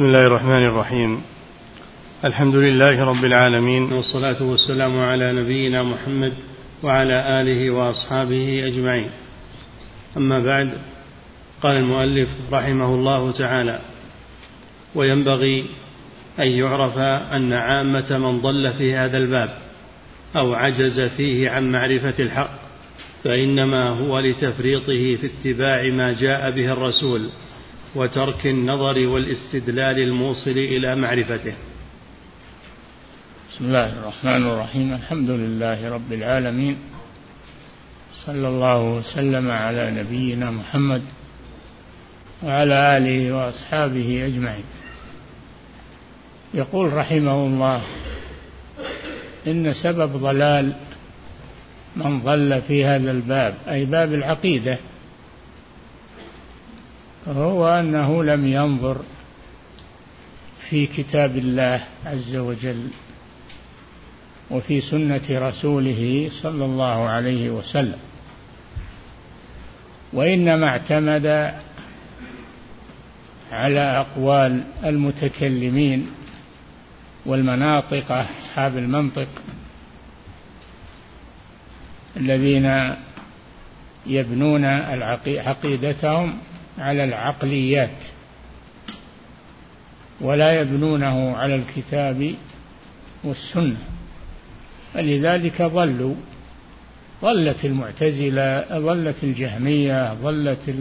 بسم الله الرحمن الرحيم. الحمد لله رب العالمين. والصلاة والسلام على نبينا محمد وعلى آله وأصحابه أجمعين. أما بعد قال المؤلف رحمه الله تعالى وينبغي أن يعرف أن عامة من ضل في هذا الباب أو عجز فيه عن معرفة الحق فإنما هو لتفريطه في اتباع ما جاء به الرسول وترك النظر والاستدلال الموصل إلى معرفته. بسم الله الرحمن الرحيم. الحمد لله رب العالمين. صلى الله وسلم على نبينا محمد وعلى آله وأصحابه أجمعين. يقول رحمه الله إن سبب ضلال من ضل في هذا الباب أي باب العقيدة هو أنه لم ينظر في كتاب الله عز وجل وفي سنة رسوله صلى الله عليه وسلم وإنما اعتمد على أقوال المتكلمين والمناطق أصحاب المنطق الذين يبنون عقيدتهم على العقليات ولا يبنونه على الكتاب والسنة. فلذلك ضلوا ضلت المعتزلة ضلت الجهمية ضلت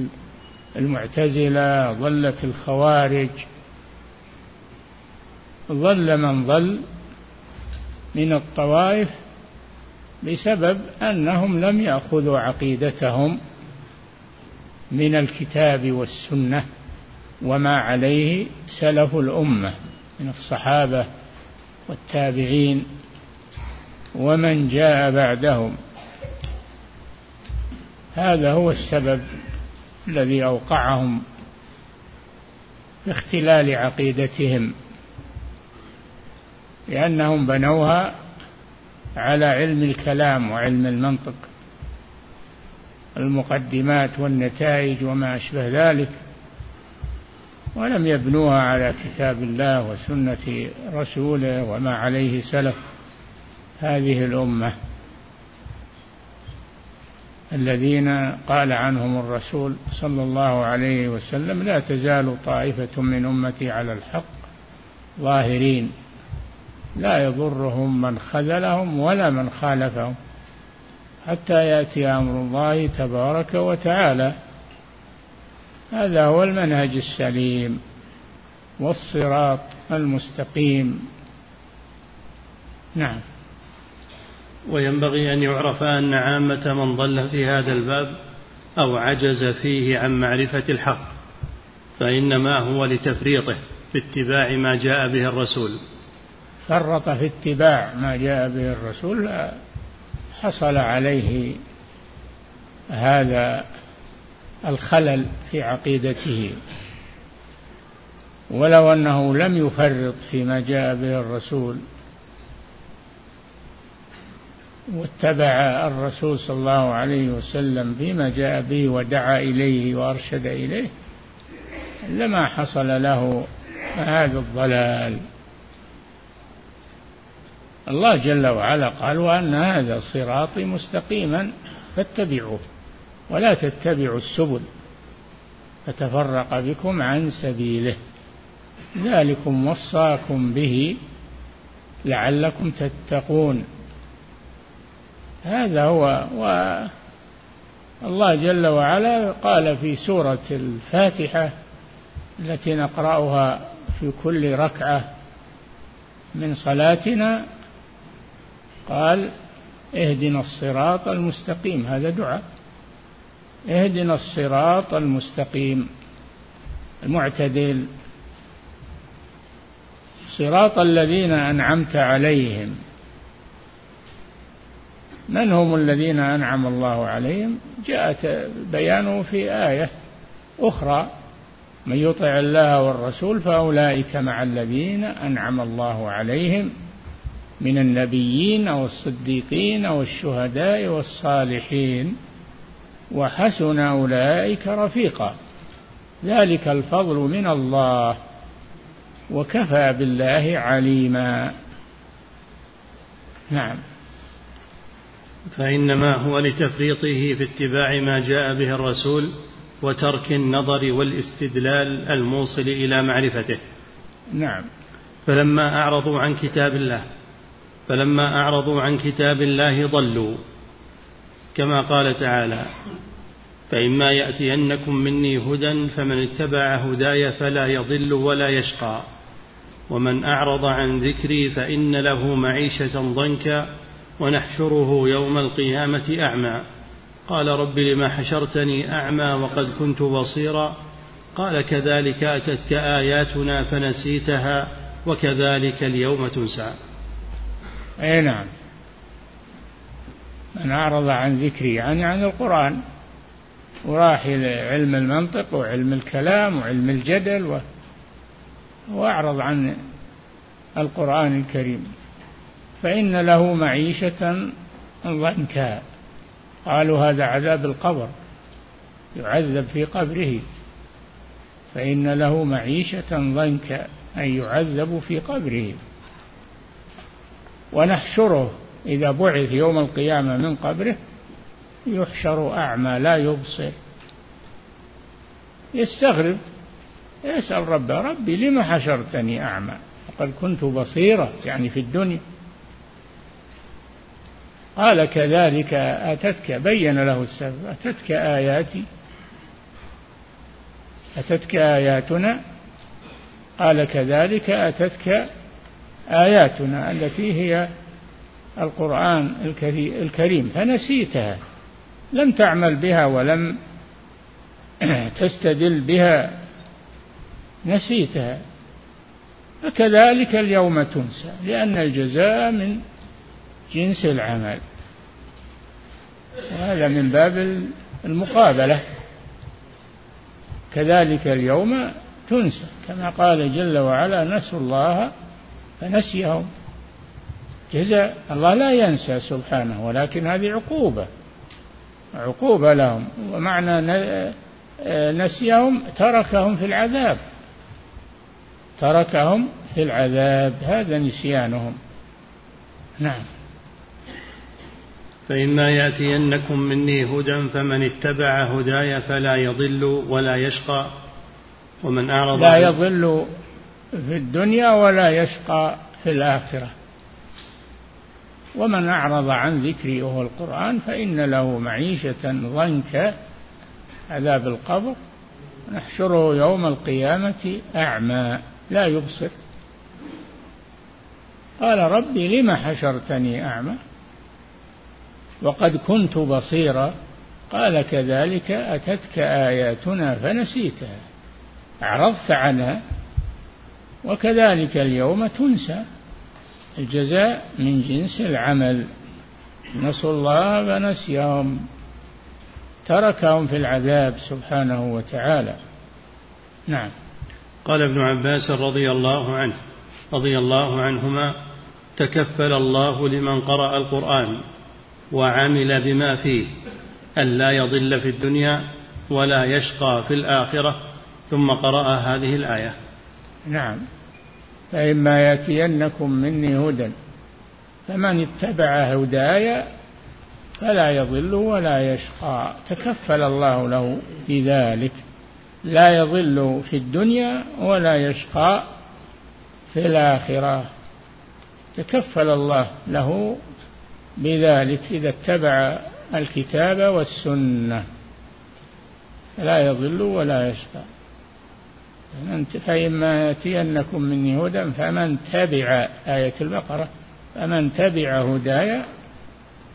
المعتزلة ضلت الخوارج. ضل من ضل من الطوائف بسبب أنهم لم يأخذوا عقيدتهم. من الكتاب والسنة وما عليه سلف الأمة من الصحابة والتابعين ومن جاء بعدهم. هذا هو السبب الذي أوقعهم في اختلال عقيدتهم لأنهم بنوها على علم الكلام وعلم المنطق. المقدمات والنتائج وما أشبه ذلك ولم يبنوها على كتاب الله وسنة رسوله وما عليه سلف هذه الأمة. الذين قال عنهم الرسول صلى الله عليه وسلم لا تزال طائفة من أمتي على الحق ظاهرين لا يضرهم من خذلهم ولا من خالفهم. حتى يأتي أمر الله تبارك وتعالى. هذا هو المنهج السليم والصراط المستقيم. نعم. وينبغي أن يعرف أن عامة من ضل في هذا الباب أو عجز فيه عن معرفة الحق فإنما هو لتفريطه في اتباع ما جاء به الرسول. فرط في اتباع ما جاء به الرسول حصل عليه هذا الخلل في عقيدته. ولو أنه لم يفرط فيما جاء به الرسول واتبع الرسول صلى الله عليه وسلم فيما جاء به ودعا إليه وأرشد إليه لما حصل له هذا الضلال. الله جل وعلا قال وأن هذا صراطي مستقيما فاتبعوه ولا تتبعوا السبل فتفرق بكم عن سبيله ذلكم وصاكم به لعلكم تتقون هذا هو الله جل وعلا قال في سورة الفاتحة التي نقرأها في كل ركعة من صلاتنا قال اهدنا الصراط المستقيم هذا دعاء. اهدنا الصراط المستقيم. المعتدل. صراط الذين أنعمت عليهم. من هم الذين أنعم الله عليهم؟ جاءت بيانه في آية أخرى. من يطع الله والرسول فأولئك مع الذين أنعم الله عليهم. من النبيين والصديقين والشهداء والصالحين وحسن أولئك رفيقا. ذلك الفضل من الله وكفى بالله عليما. نعم. فإنما هو لتفريطه في اتباع ما جاء به الرسول وترك النظر والاستدلال الموصل إلى معرفته. نعم. فلما أعرضوا عن كتاب الله فلما أعرضوا عن كتاب الله ضلوا. كما قال تعالى فإما يأتينكم مني هدى فمن اتبع هداي فلا يضل ولا يشقى. ومن أعرض عن ذكري فإن له معيشة ضنكا ونحشره يوم القيامة أعمى. قال رب لما حشرتني أعمى وقد كنت بصيرا. قال كذلك أتتك آياتنا فنسيتها وكذلك اليوم تنسى. أي نعم. من أعرض عن ذكري يعني عن القرآن. وراح إلى علم المنطق وعلم الكلام وعلم الجدل و... وأعرض عن القرآن الكريم. فإن له معيشة ضنكا. قالوا هذا عذاب القبر يعذب في قبره. فإن له معيشة ضنكا أي يعذب في قبره. ونحشره. إذا بعث يوم القيامة من قبره يحشر أعمى لا يبصر. يستغرب. يسأل ربه ربي لم حشرتني أعمى؟ وقد كنت بصيرا يعني في الدنيا. قال كذلك أتتك. بين له السبب. أتتك آياتي؟ أتتك آياتنا؟ قال كذلك أتتك آياتنا التي هي القرآن الكريم. فنسيتها. لم تعمل بها ولم تستدل بها. نسيتها. فكذلك اليوم تنسى لأن الجزاء من جنس العمل. وهذا من باب المقابلة. كذلك اليوم تنسى. كما قال جل وعلا نسوا الله فنسيهم. جزاء الله لا ينسى سبحانه ولكن هذه عقوبة عقوبة لهم. ومعنى نسيهم تركهم في العذاب. تركهم في العذاب هذا نسيانهم. نعم. فإما يأتينكم مني هدى فمن اتبع هداي فلا يضل ولا يشقى ومن أعرض لا يضل في الدنيا ولا يشقى في الآخرة. ومن أعرض عن ذكري وهو القرآن فإن له معيشة ضنكا عذاب القبر نحشره يوم القيامة أعمى لا يبصر. قال ربي لم حشرتني أعمى؟ وقد كنت بصيرا؟ قال كذلك أتتك آياتنا فنسيتها. أعرضت عنها وكذلك اليوم تنسى الجزاء من جنس العمل. نسوا الله فنسيهم تركهم في العذاب سبحانه وتعالى. نعم. قال ابن عباس رضي الله عنه رضي الله عنهما تكفل الله لمن قرأ القرآن وعمل بما فيه ألا يضل في الدنيا ولا يشقى في الآخرة. ثم قرأ هذه الآية. نعم. فإما يأتينكم مني هدى فمن اتبع هداي فلا يضل ولا يشقى. تكفل الله له بذلك لا يضل في الدنيا ولا يشقى في الآخرة. تكفل الله له بذلك إذا اتبع الكتاب والسنة لا يضل ولا يشقى. فإما يأتينكم مني هدى فمن تبع آية البقرة فمن تبع هدايا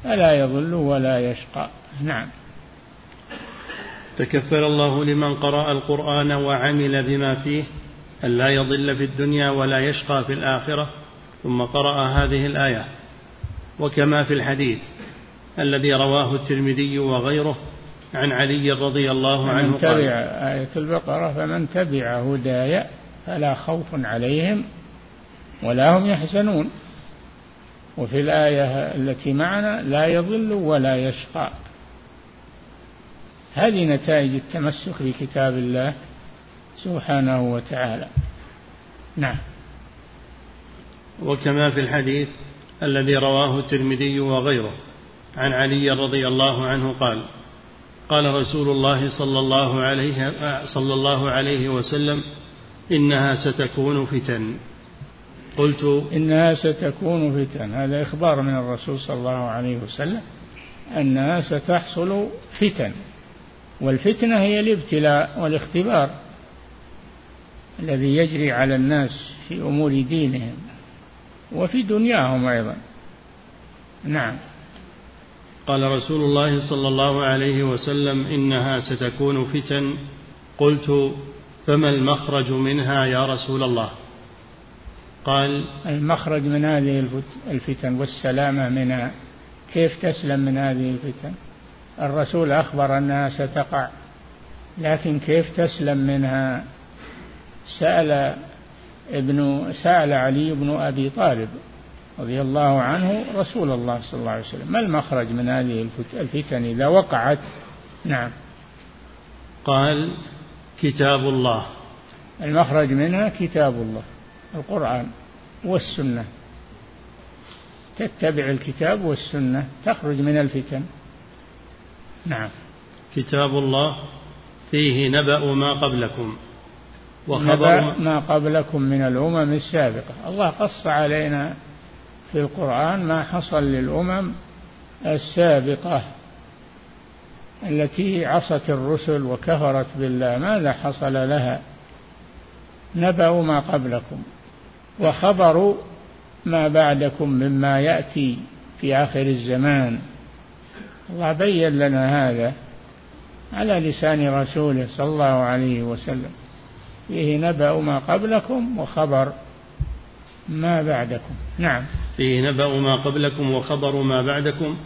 فلا يضل ولا يشقى. نعم. تكفل الله لمن قرأ القرآن وعمل بما فيه أن لا يضل في الدنيا ولا يشقى في الآخرة ثم قرأ هذه الآية. وكما في الحديث الذي رواه الترمذي وغيره عن علي رضي الله عنه من تبع آية البقرة فمن تبع هداي فلا خوف عليهم ولا هم يحزنون. وفي الآية التي معنا لا يضل ولا يشقى. هذه نتائج التمسك بكتاب الله سبحانه وتعالى. نعم. وكما في الحديث الذي رواه الترمذي وغيره عن علي رضي الله عنه قال قال رسول الله صلى الله عليه صلى الله عليه وسلم إنها ستكون فتن. قلت إنها ستكون فتن. هذا إخبار من الرسول صلى الله عليه وسلم أنها ستحصل فتن. والفتنة هي الابتلاء والاختبار الذي يجري على الناس في أمور دينهم وفي دنياهم أيضا. نعم. قال رسول الله صلى الله عليه وسلم إنها ستكون فتن. قلت فما المخرج منها يا رسول الله؟ قال المخرج من هذه الفتن والسلامة منها. كيف تسلم من هذه الفتن؟ الرسول أخبر أنها ستقع لكن كيف تسلم منها؟ سأل ابن سأل علي بن أبي طالب. رضي الله عنه رسول الله صلى الله عليه وسلم. ما المخرج من هذه الفتن إذا وقعت؟ نعم. قال كتاب الله. المخرج منها كتاب الله القرآن والسنة. تتبع الكتاب والسنة تخرج من الفتن. نعم. كتاب الله فيه نبأ ما قبلكم وخبر ما قبلكم من الأمم السابقة. الله قص علينا في القرآن ما حصل للأمم السابقة التي عصت الرسل وكفرت بالله. ماذا حصل لها؟ نبأ ما قبلكم وخبر ما بعدكم مما يأتي في آخر الزمان. الله بين لنا هذا على لسان رسوله صلى الله عليه وسلم. فيه نبأ ما قبلكم وخبر ما بعدكم. نعم. فيه نبأ ما قبلكم وخبر ما بعدكم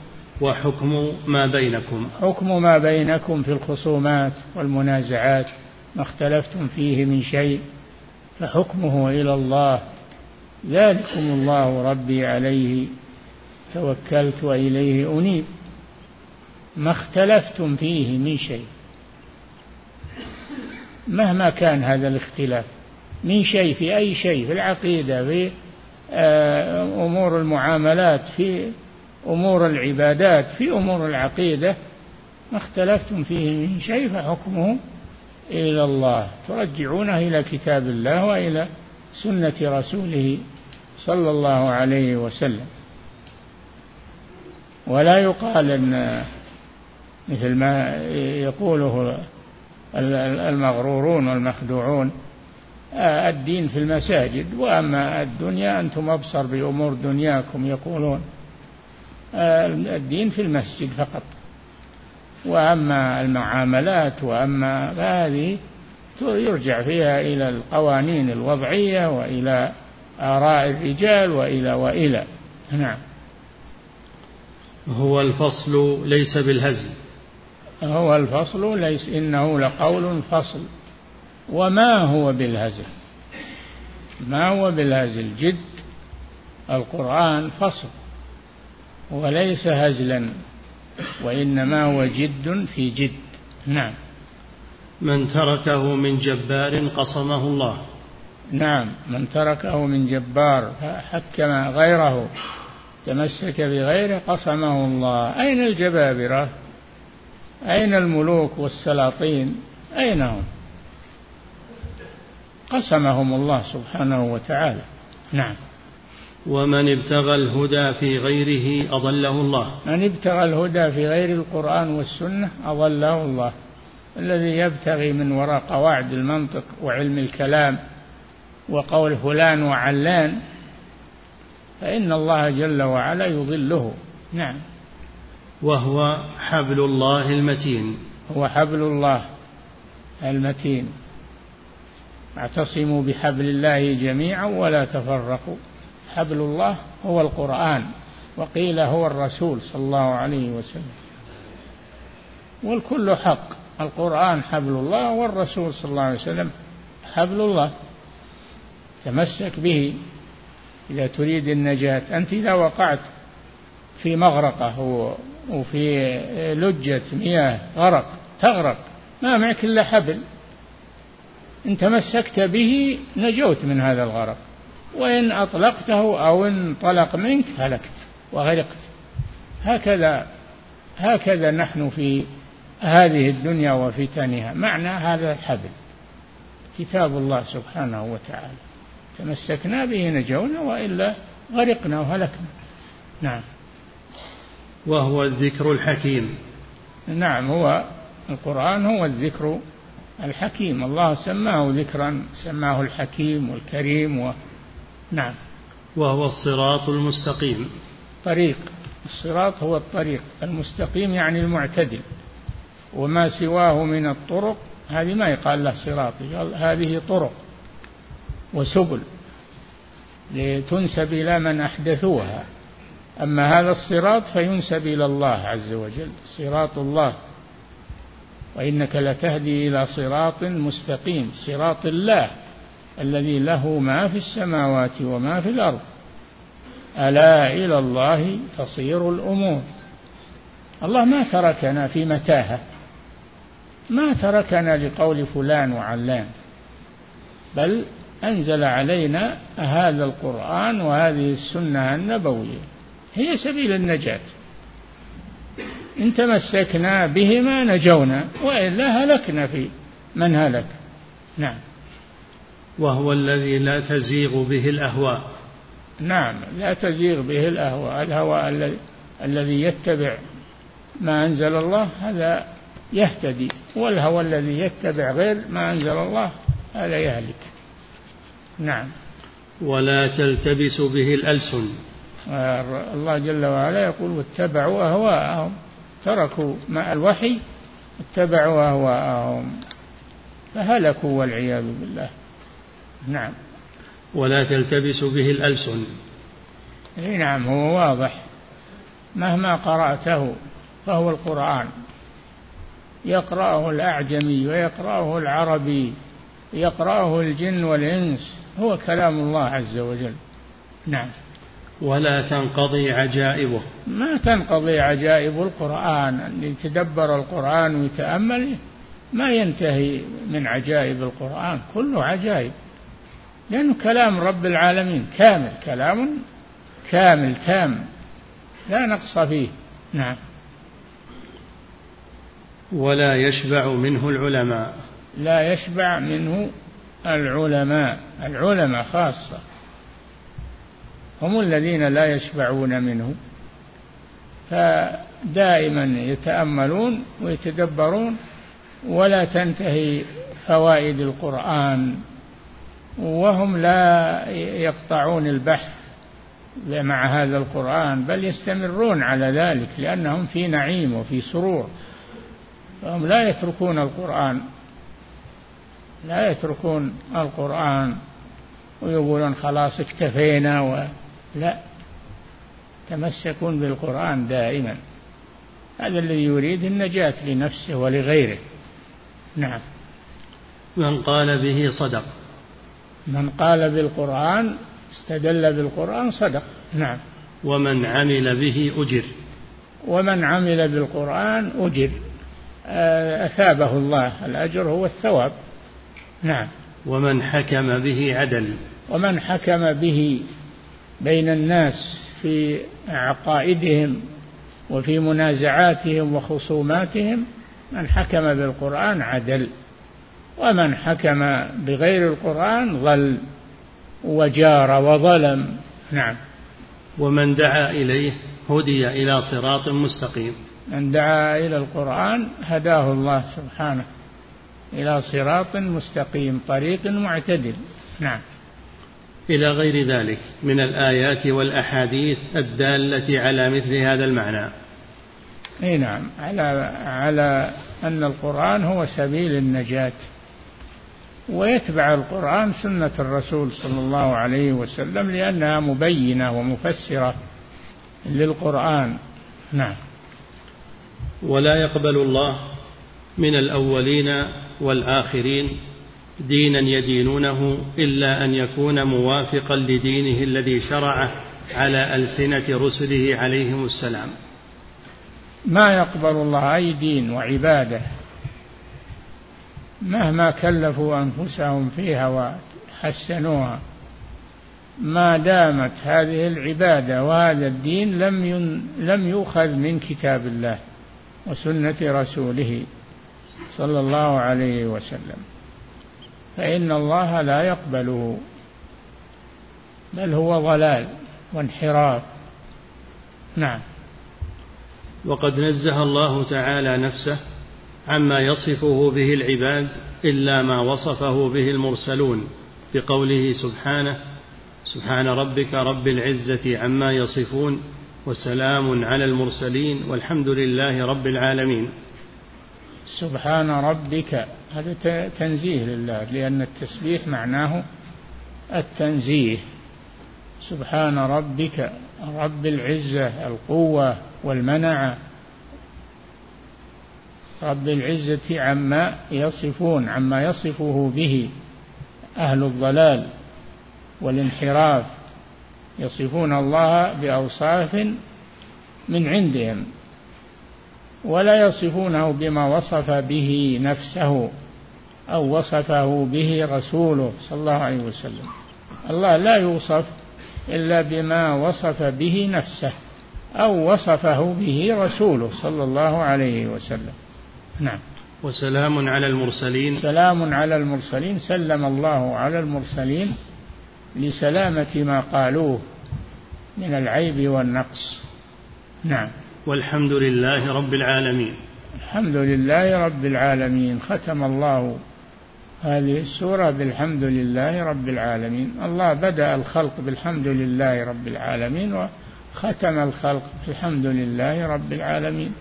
وحكم ما بينكم. حكم ما بينكم في الخصومات والمنازعات ما اختلفتم فيه من شيء فحكمه إلى الله. ذلكم الله ربي عليه توكلت وإليه أنيب. ما اختلفتم فيه من شيء. مهما كان هذا الاختلاف من شيء في أي شيء في العقيدة في آه، أمور المعاملات في أمور العبادات في أمور العقيدة ما اختلفتم فيه من شيء فحكمه إلى الله. ترجعونه إلى كتاب الله وإلى سنة رسوله صلى الله عليه وسلم. ولا يقال أن مثل ما يقوله المغرورون والمخدوعون الدين في المساجد. وأما الدنيا أنتم أبصر بأمور دنياكم يقولون آه، الدين في المسجد فقط. وأما المعاملات وأما هذه يرجع فيها إلى القوانين الوضعية وإلى آراء الرجال وإلى وإلى. نعم. هو الفصل ليس بالهزل. هو الفصل ليس إنه لقول فصل. وما هو بالهزل. ما هو بالهزل؟ جد. القرآن فصل. وليس هزلا وإنما هو جد في جد. نعم. من تركه من جبار قصمه الله. نعم. من تركه من جبار حكم غيره. تمسك بغيره قصمه الله. أين الجبابرة؟ أين الملوك والسلاطين؟ أين هم؟ قسمهم الله سبحانه وتعالى. نعم. ومن ابتغى الهدى في غيره أضله الله. من ابتغى الهدى في غير القرآن والسنة أضله الله. الذي يبتغي من وراء قواعد المنطق وعلم الكلام وقول فلان وعلان فإن الله جل وعلا يضله. نعم. وهو حبل الله المتين. هو حبل الله المتين. اعتصموا بحبل الله جميعا ولا تفرقوا. حبل الله هو القرآن وقيل هو الرسول صلى الله عليه وسلم. والكل حق. القرآن حبل الله والرسول صلى الله عليه وسلم حبل الله. تمسك به. إذا تريد النجاة. أنت إذا وقعت في مغرقة وفي لجة مياه غرق تغرق. ما معك إلا حبل. إن تمسكت به نجوت من هذا الغرق وإن أطلقته أو انطلق منك هلكت وغرقت. هكذا هكذا نحن في هذه الدنيا وفتنها معنى هذا الحبل كتاب الله سبحانه وتعالى. تمسكنا به نجونا وإلا غرقنا وهلكنا. نعم. وهو الذكر الحكيم. نعم هو القرآن هو الذكر الحكيم. الله سماه ذكرا سماه الحكيم والكريم و... نعم. وهو الصراط المستقيم. طريق. الصراط هو الطريق. المستقيم يعني المعتدل. وما سواه من الطرق هذه ما يقال له صراط هذه طرق وسبل لتنسب إلى من أحدثوها. أما هذا الصراط فينسب إلى الله عز وجل صراط الله. وإنك لتهدي إلى صراط مستقيم صراط الله الذي له ما في السماوات وما في الأرض. ألا إلى الله تصير الأمور. الله ما تركنا في متاهة. ما تركنا لقول فلان وعلان. بل أنزل علينا هذا القرآن وهذه السنة النبوية. هي سبيل النجاة. إن تمسكنا بهما نجونا وإلا هلكنا في من هلك؟ نعم. وهو الذي لا تزيغ به الأهواء. نعم لا تزيغ به الأهواء. الهوى الذي الذي يتبع ما أنزل الله هذا يهتدي. والهوى الذي يتبع غير ما أنزل الله هذا يهلك. نعم. ولا تلتبس به الألسن. الله جل وعلا يقول واتبعوا أهواءهم. تركوا مع الوحي اتبعوا أهواءهم. فهلكوا والعياذ بالله. نعم. ولا تلتبس به الألسن. إي نعم هو واضح. مهما قرأته فهو القرآن. يقرأه الأعجمي ويقرأه العربي يقرأه الجن والإنس هو كلام الله عز وجل. نعم. ولا تنقضي عجائبه. ما تنقضي عجائب القرآن اللي يتدبر القرآن ويتأمل ما ينتهي من عجائب القرآن كله عجائب. لأنه كلام رب العالمين كامل كلام كامل تام لا نقص فيه. نعم. ولا يشبع منه العلماء. لا يشبع منه العلماء العلماء خاصة. هم الذين لا يشبعون منه فدائما يتأملون ويتدبرون ولا تنتهي فوائد القرآن وهم لا يقطعون البحث مع هذا القرآن بل يستمرون على ذلك لأنهم في نعيم وفي سرور. فهم لا يتركون القرآن لا يتركون القرآن ويقولون خلاص اكتفينا و... لا. تمسكون بالقرآن دائما. هذا الذي يريد النجاة لنفسه ولغيره. نعم. من قال به صدق. من قال بالقرآن استدل بالقرآن صدق. نعم. ومن عمل به أجر. ومن عمل بالقرآن أجر. آه، أثابه الله. الأجر هو الثواب. نعم. ومن حكم به عدل. ومن حكم به بين الناس في عقائدهم وفي منازعاتهم وخصوماتهم من حكم بالقرآن عدل ومن حكم بغير القرآن ضل وجار وظلم. نعم. ومن دعا إليه هدي إلى صراط مستقيم. من دعا إلى القرآن هداه الله سبحانه إلى صراط مستقيم طريق معتدل. نعم. إلى غير ذلك من الآيات والأحاديث الدالة على مثل هذا المعنى. إي نعم. على على أن القرآن هو سبيل النجاة ويتبع القرآن سنة الرسول صلى الله عليه وسلم لأنها مبينة ومفسرة للقرآن. نعم. ولا يقبل الله من الأولين والآخرين دينا يدينونه إلا أن يكون موافقا لدينه الذي شرعه على ألسنة رسله عليهم السلام. ما يقبل الله أي دين وعبادة مهما كلفوا أنفسهم فيها وحسنوها ما دامت هذه العبادة وهذا الدين لم لم يؤخذ من كتاب الله وسنة رسوله صلى الله عليه وسلم. فإن الله لا يقبله بل هو ضلال وانحراف. نعم. وقد نزه الله تعالى نفسه عما يصفه به العباد إلا ما وصفه به المرسلون بقوله سبحانه سبحان ربك رب العزة عما يصفون وسلام على المرسلين والحمد لله رب العالمين. سبحان ربك هذا تنزيه لله لأن التسبيح معناه التنزيه. سبحان ربك رب العزة القوة والمنعة رب العزة عما يصفون عما يصفه به أهل الضلال والانحراف. يصفون الله بأوصاف من عندهم. ولا يصفونه بما وصف به نفسه أو وصفه به رسوله صلى الله عليه وسلم. الله لا يوصف إلا بما وصف به نفسه أو وصفه به رسوله صلى الله عليه وسلم. نعم. وسلام على المرسلين. سلام على المرسلين. سلم الله على المرسلين لسلامة ما قالوه من العيب والنقص. نعم. والحمد لله رب العالمين. الحمد لله رب العالمين. ختم الله هذه السورة بالحمد لله رب العالمين. الله بدأ الخلق بالحمد لله رب العالمين وختم الخلق بالحمد لله رب العالمين.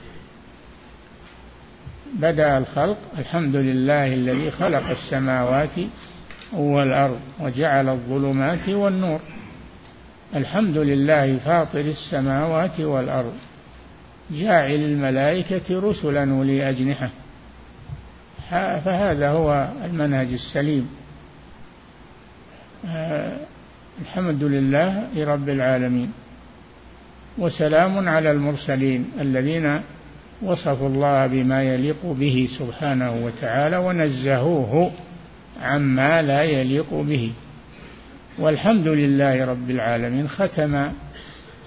بدأ الخلق الحمد لله الذي خلق السماوات والأرض وجعل الظلمات والنور. الحمد لله فاطر السماوات والأرض. جاعل الملائكة رسلا أولي أجنحة فهذا هو المنهج السليم. آه، الحمد لله لرب العالمين. وسلام على المرسلين الذين وصفوا الله بما يليق به سبحانه وتعالى ونزهوه عما لا يليق به. والحمد لله رب العالمين. ختم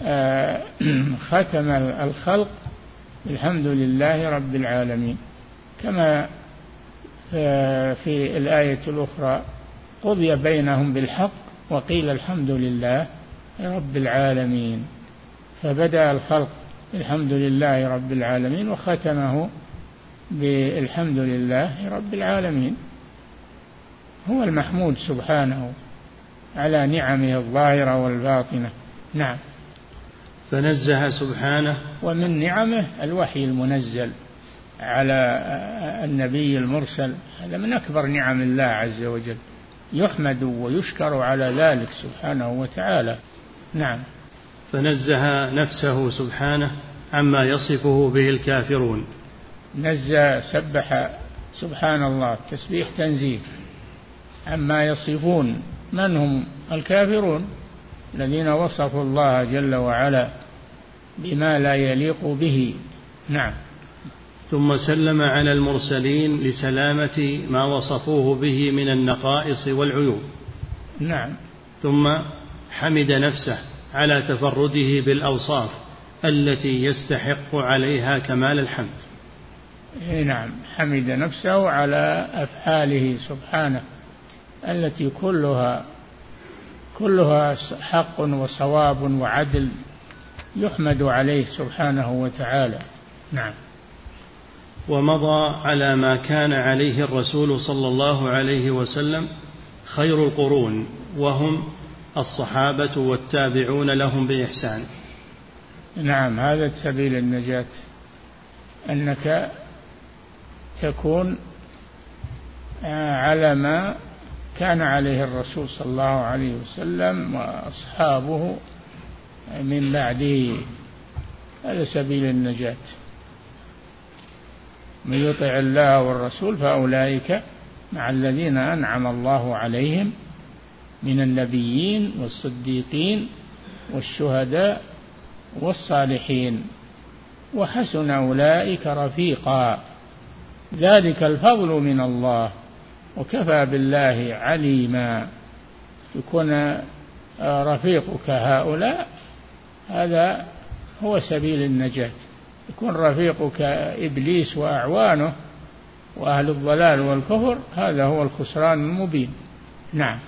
ختم الخلق الحمد لله رب العالمين. كما آه، في الآية الأخرى قضي بينهم بالحق وقيل الحمد لله رب العالمين. فبدأ الخلق الحمد لله رب العالمين وختمه بالحمد لله رب العالمين. هو المحمود سبحانه على نعمه الظاهرة والباطنة. نعم. فنزه سبحانه ومن نعمه الوحي المنزل على النبي المرسل. هذا من أكبر نعم الله عز وجل. يحمد ويشكر على ذلك سبحانه وتعالى. نعم. فنزه نفسه سبحانه عما يصفه به الكافرون. نزه سبح سبحان الله تسبيح تنزيه. عما يصفون من هم؟ الكافرون الذين وصفوا الله جل وعلا. بما لا يليق به. نعم. ثم سلم على المرسلين لسلامة ما وصفوه به من النقائص والعيوب. نعم. ثم حمد نفسه على تفرده بالأوصاف التي يستحق عليها كمال الحمد. إيه نعم. حمد نفسه على أفعاله سبحانه التي كلها كلها حق وصواب وعدل يحمد عليه سبحانه وتعالى. نعم. ومضى على ما كان عليه الرسول صلى الله عليه وسلم خير القرون وهم الصحابة والتابعون لهم بإحسان. نعم هذا سبيل النجاة أنك تكون على ما كان عليه الرسول صلى الله عليه وسلم وأصحابه. من بعده هذا سبيل النجاة. من يطع الله والرسول فأولئك مع الذين أنعم الله عليهم من النبيين والصديقين والشهداء والصالحين. وحسن أولئك رفيقا. ذلك الفضل من الله. وكفى بالله عليما. يكون رفيقك هؤلاء هذا هو سبيل النجاة. يكون رفيقك إبليس وأعوانه وأهل الضلال والكفر هذا هو الخسران المبين. نعم.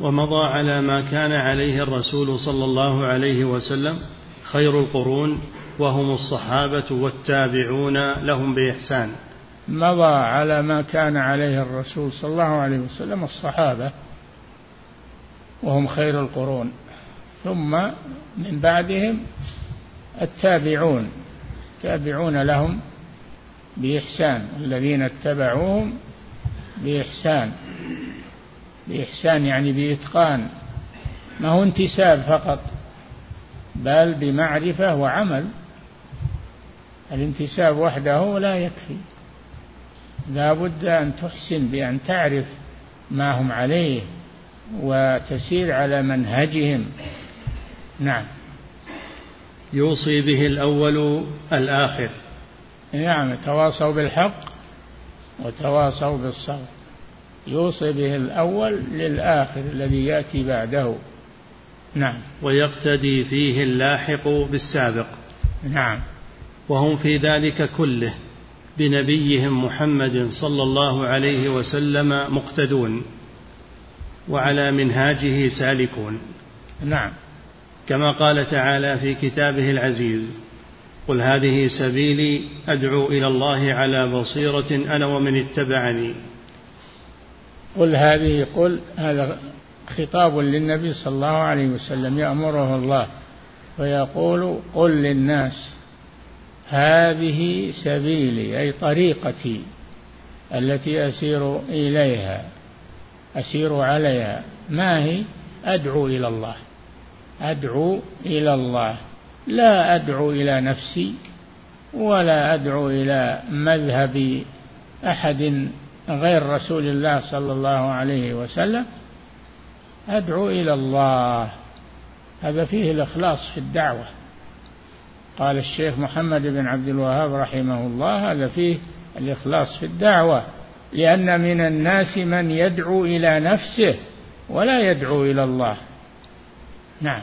ومضى على ما كان عليه الرسول صلى الله عليه وسلم خير القرون وهم الصحابة والتابعون لهم بإحسان. مضى على ما كان عليه الرسول صلى الله عليه وسلم الصحابة وهم خير القرون. ثم من بعدهم التابعون تابعون لهم بإحسان الذين اتبعوهم بإحسان بإحسان يعني بإتقان ما هو انتساب فقط بل بمعرفة وعمل الانتساب وحده لا يكفي لا بد أن تحسن بأن تعرف ما هم عليه وتسير على منهجهم. نعم. يوصي به الأول الآخر. نعم تواصوا بالحق وتواصوا بالصبر. يوصي به الأول للآخر الذي يأتي بعده. نعم. ويقتدي فيه اللاحق بالسابق. نعم. وهم في ذلك كله بنبيهم محمد صلى الله عليه وسلم مقتدون وعلى منهاجه سالكون. نعم. كما قال تعالى في كتابه العزيز قل هذه سبيلي أدعو إلى الله على بصيرة أنا ومن اتبعني. قل هذه قل هذا خطاب للنبي صلى الله عليه وسلم يأمره الله ويقول قل للناس هذه سبيلي أي طريقتي التي أسير إليها أسير عليها ما هي؟ أدعو إلى الله. أدعو إلى الله. لا أدعو إلى نفسي ولا أدعو إلى مذهب أحد غير رسول الله صلى الله عليه وسلم. أدعو إلى الله. هذا فيه الإخلاص في الدعوة. قال الشيخ محمد بن عبد الوهاب رحمه الله هذا فيه الإخلاص في الدعوة. لأن من الناس من يدعو إلى نفسه ولا يدعو إلى الله. نعم.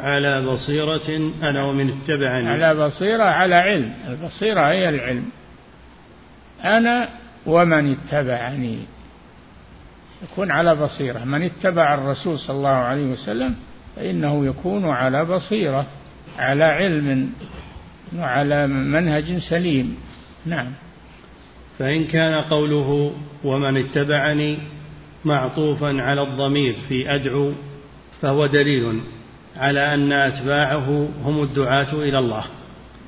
على بصيرة أنا ومن اتبعني. على بصيرة على علم. البصيرة هي العلم. أنا ومن اتبعني. يكون على بصيرة. من اتبع الرسول صلى الله عليه وسلم فإنه يكون على بصيرة على علم وعلى منهج سليم. نعم. فإن كان قوله ومن اتبعني معطوفا على الضمير في أدعو فهو دليل. على أن أتباعه هم الدعاة إلى الله.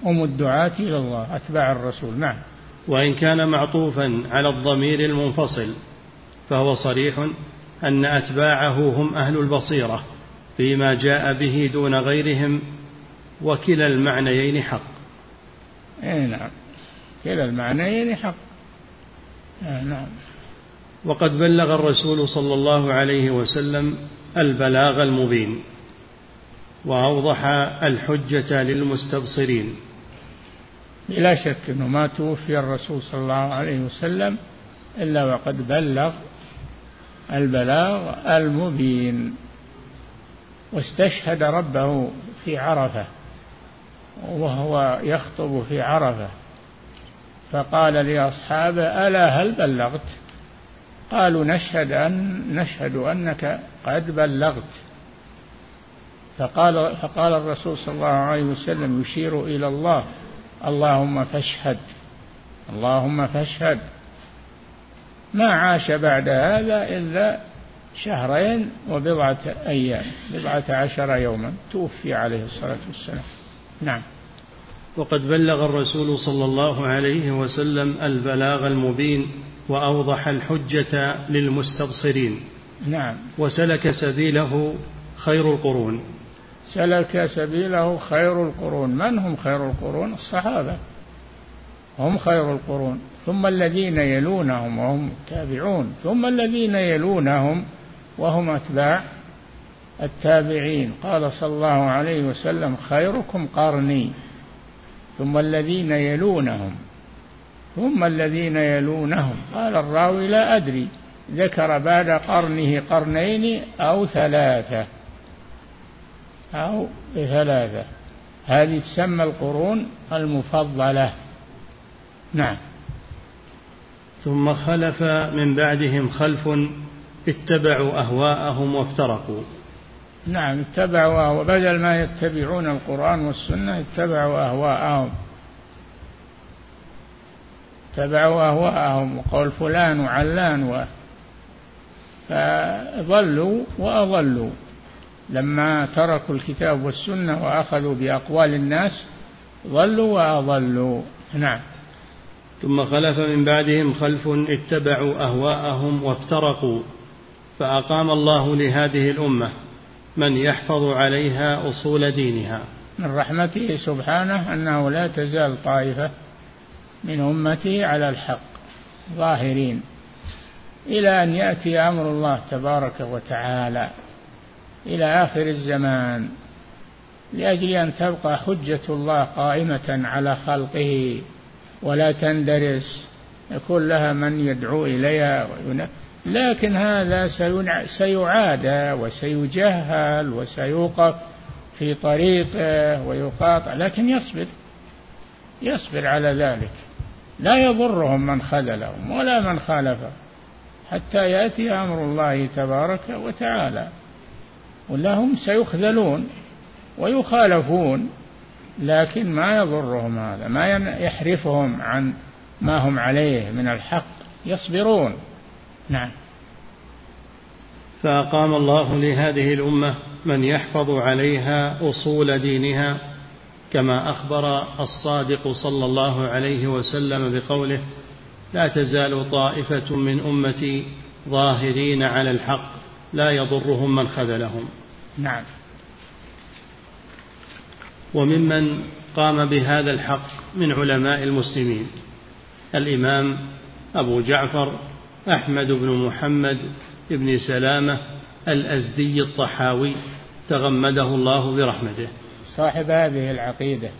هم الدعاة إلى الله أتباع الرسول نعم. وإن كان معطوفا على الضمير المنفصل فهو صريح أن أتباعه هم أهل البصيرة فيما جاء به دون غيرهم وكلا المعنيين حق. أي نعم. كلا المعنيين حق. آه نعم. وقد بلغ الرسول صلى الله عليه وسلم البلاغ المبين. وأوضح الحجة للمستبصرين. بلا شك إنه ما توفي الرسول صلى الله عليه وسلم إلا وقد بلغ البلاغ المبين واستشهد ربه في عرفة وهو يخطب في عرفة. فقال لأصحابه ألا هل بلغت؟ قالوا نشهد أن نشهد أنك قد بلغت. فقال فقال الرسول صلى الله عليه وسلم يشير إلى الله اللهم فاشهد اللهم فاشهد. ما عاش بعد هذا إلا شهرين وبضعة أيام بضعة عشر يوما توفي عليه الصلاة والسلام. نعم. وقد بلغ الرسول صلى الله عليه وسلم البلاغ المبين وأوضح الحجة للمستبصرين. نعم. وسلك سبيله خير القرون. سلك سبيله خير القرون. من هم خير القرون؟ الصحابة. هم خير القرون. ثم الذين يلونهم وهم التابعون ثم الذين يلونهم وهم أتباع التابعين. قال صلى الله عليه وسلم خيركم قرني. ثم الذين يلونهم. ثم الذين يلونهم. قال الراوي لا أدري. ذكر بعد قرنه قرنين أو ثلاثة. أو ثلاثة هذه تسمى القرون المفضلة. نعم. ثم خلف من بعدهم خلف اتبعوا أهواءهم وافترقوا. نعم اتبعوا أهواء بدل ما يتبعون القرآن والسنة اتبعوا أهواءهم. اتبعوا أهواءهم. وقول فلان وعلان و فضلوا وأضلوا لما تركوا الكتاب والسنة وأخذوا بأقوال الناس ضلوا وأضلوا. نعم. ثم خلف من بعدهم خلف اتبعوا أهواءهم وافترقوا فأقام الله لهذه الأمة من يحفظ عليها أصول دينها. من رحمته سبحانه أنه لا تزال طائفة من أمته على الحق ظاهرين. إلى أن يأتي أمر الله تبارك وتعالى. إلى آخر الزمان لأجل أن تبقى حجة الله قائمة على خلقه ولا تندرس يكون لها من يدعو إليها لكن هذا سيعادى وسيجهل وسيوقف في طريقه ويقاطع لكن يصبر يصبر على ذلك. لا يضرهم من خذلهم ولا من خالفهم حتى يأتي أمر الله تبارك وتعالى. ولا هم سيخذلون ويخالفون لكن ما يضرهم هذا ما يحرفهم عن ما هم عليه من الحق يصبرون. نعم. فأقام الله لهذه الأمة من يحفظ عليها أصول دينها كما أخبر الصادق صلى الله عليه وسلم بقوله لا تزال طائفة من أمتي ظاهرين على الحق لا يضرهم من خذلهم. نعم. وممن قام بهذا الحق من علماء المسلمين الإمام أبو جعفر أحمد بن محمد بن سلامة الأزدي الطحاوي تغمده الله برحمته. صاحب هذه العقيدة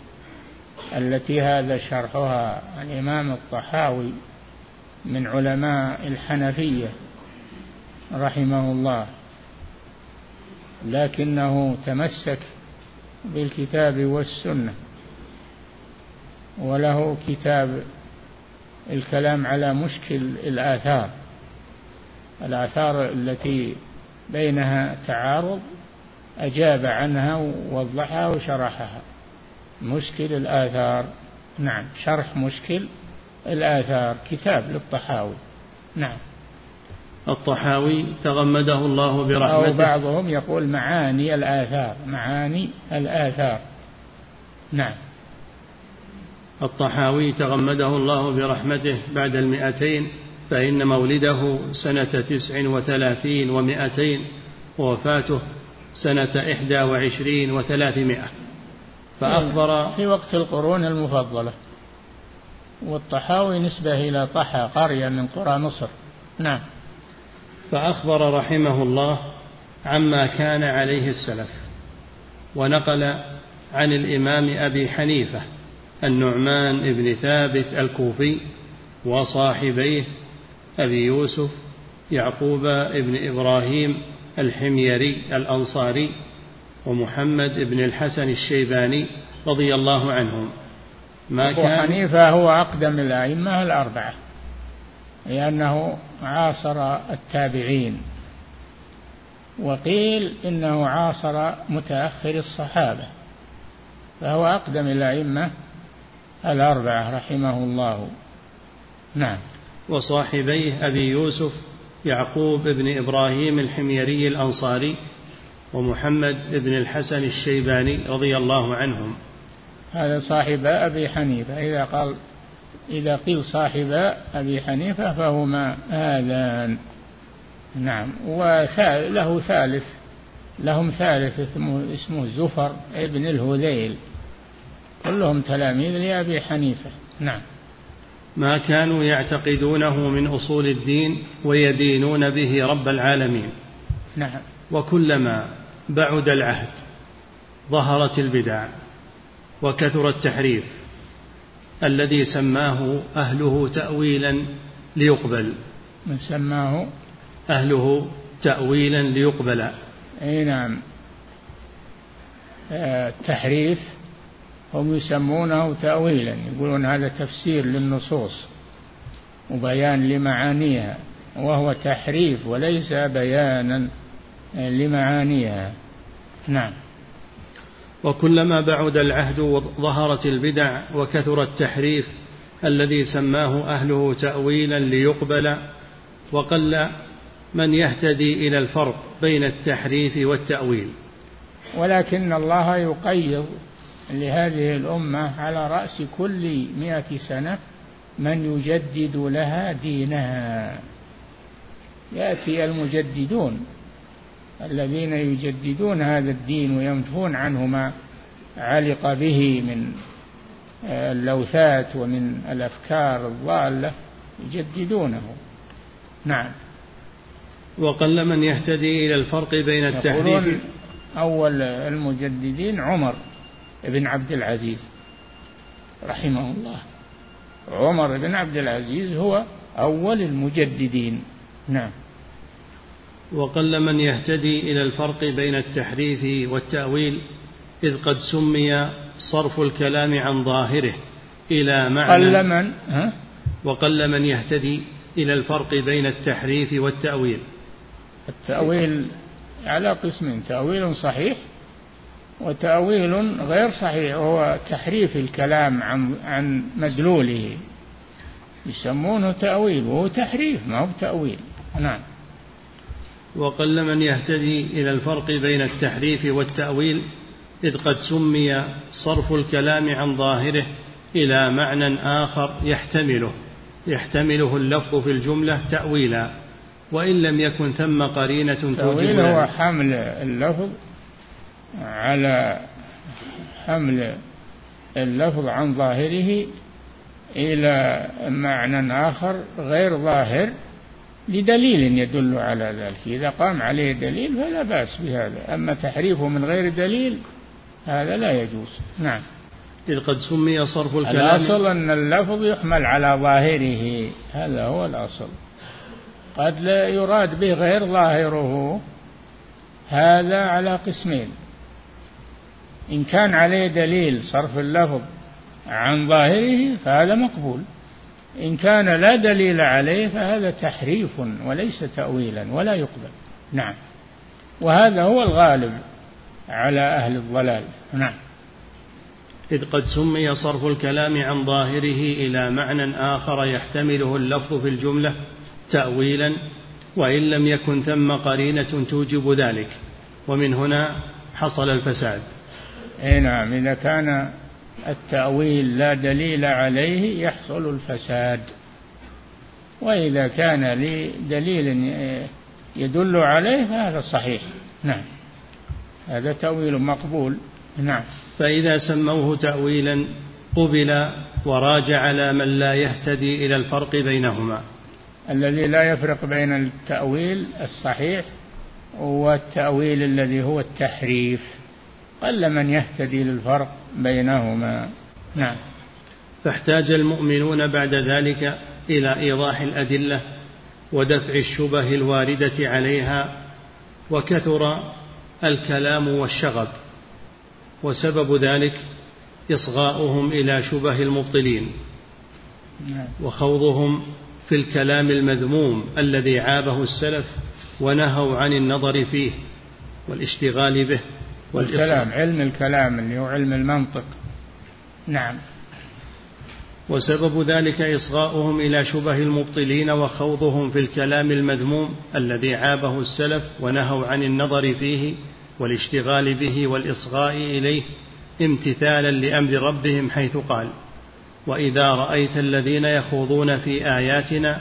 التي هذا شرحها الإمام الطحاوي من علماء الحنفية رحمه الله لكنه تمسك بالكتاب والسنة وله كتاب الكلام على مشكل الآثار الآثار التي بينها تعارض أجاب عنها ووضحها وشرحها. مشكل الآثار نعم شرح مشكل الآثار كتاب للطحاوي. نعم. الطحاوي تغمده الله برحمته. أو بعضهم يقول معاني الآثار معاني الآثار. نعم. الطحاوي تغمده الله برحمته بعد المئتين فإن مولده سنة تسع وثلاثين ومائتين ووفاته سنة إحدى وعشرين وثلاثمائة. فأخبر في وقت القرون المفضلة. والطحاوي نسبة إلى طحا قرية من قرى مصر. نعم. فأخبر رحمه الله عما كان عليه السلف ونقل عن الإمام أبي حنيفة النعمان بن ثابت الكوفي وصاحبيه أبي يوسف يعقوب بن إبراهيم الحميري الأنصاري ومحمد بن الحسن الشيباني رضي الله عنهم. ما أبو كان حنيفة هو أقدم الأئمة الأربعة. لأنه عاصر التابعين. وقيل إنه عاصر متأخر الصحابة فهو أقدم الأئمة الأربعة رحمه الله. نعم. وصاحبيه أبي يوسف يعقوب بن إبراهيم الحميري الأنصاري ومحمد بن الحسن الشيباني رضي الله عنهم. هذا صاحب أبي حنيفة إذا قال إذا قيل صاحب أبي حنيفة فهما هذان نعم. وله ثالث. لهم ثالث اسمه, اسمه زفر ابن الهذيل. كلهم تلاميذ لأبي حنيفة. نعم. ما كانوا يعتقدونه من أصول الدين ويدينون به رب العالمين. نعم. وكلما بعد العهد ظهرت البدع وكثر التحريف. الذي سماه أهله تأويلا ليقبل. من سماه؟ أهله تأويلا ليقبل. أي نعم. التحريف آه، هم يسمونه تأويلا يقولون هذا تفسير للنصوص وبيان لمعانيها وهو تحريف وليس بيانا لمعانيها. نعم. وكلما بعد العهد وظهرت البدع وكثر التحريف الذي سماه أهله تاويلا ليقبل وقل من يهتدي إلى الفرق بين التحريف والتأويل. ولكن الله يقيض لهذه الأمة على رأس كل مائه سنة من يجدد لها دينها. يأتي المجددون. الذين يجددون هذا الدين وينفون عنه ما علق به من اللوثات ومن الأفكار الضالة يجددونه. نعم. وقل من يهتدي إلى الفرق بين التحريف أول المجددين عمر بن عبد العزيز رحمه الله. عمر بن عبد العزيز هو أول المجددين. نعم. وقل من يهتدي إلى الفرق بين التحريف والتأويل إذ قد سمي صرف الكلام عن ظاهره إلى معنى. قل من؟ ها؟ وقل من يهتدي إلى الفرق بين التحريف والتأويل. التأويل على قسمين تأويل صحيح وتأويل غير صحيح وهو تحريف الكلام عن عن مدلوله. يسمونه تأويل وهو تحريف ما هو تاويل نعم. وقل من يهتدي إلى الفرق بين التحريف والتأويل إذ قد سمي صرف الكلام عن ظاهره إلى معنى آخر يحتمله يحتمله اللفظ في الجملة تأويلا وإن لم يكن ثم قرينة توجب تأويل هو حمل اللفظ على حمل اللفظ عن ظاهره إلى معنى آخر غير ظاهر لدليل يدل على ذلك. إذا قام عليه دليل فلا بأس بهذا. أما تحريفه من غير دليل هذا لا يجوز. نعم. إذ قد سمي صرف الكلام. الأصل أن اللفظ يحمل على ظاهره. هذا هو الأصل. قد لا يراد به غير ظاهره. هذا على قسمين. إن كان عليه دليل صرف اللفظ عن ظاهره فهذا مقبول. إن كان لا دليل عليه فهذا تحريف وليس تأويلا ولا يقبل. نعم. وهذا هو الغالب على أهل الضلال. نعم. إذ قد سمي صرف الكلام عن ظاهره إلى معنى آخر يحتمله اللفظ في الجملة تأويلا وإن لم يكن ثم قرينة توجب ذلك. ومن هنا حصل الفساد. أي نعم. إذا كان التأويل لا دليل عليه يحصل الفساد. وإذا كان لدليل يدل عليه فهذا صحيح. نعم. هذا تأويل مقبول. نعم. فإذا سموه تأويلا قبل وراجع على من لا يهتدي إلى الفرق بينهما. الذي لا يفرق بين التأويل الصحيح والتأويل الذي هو التحريف. قل من يهتدي للفرق بينهما. نعم. فاحتاج المؤمنون بعد ذلك إلى إيضاح الأدلة ودفع الشبه الواردة عليها وكثر الكلام والشغب وسبب ذلك إصغاؤهم إلى شبه المبطلين. نعم. وخوضهم في الكلام المذموم الذي عابه السلف ونهوا عن النظر فيه والاشتغال به. والكلام علم الكلام اللي هو علم المنطق. نعم. وسبب ذلك إصغاؤهم إلى شبه المبطلين وخوضهم في الكلام المذموم الذي عابه السلف ونهوا عن النظر فيه والاشتغال به والإصغاء إليه امتثالا لأمر ربهم حيث قال وإذا رأيت الذين يخوضون في آياتنا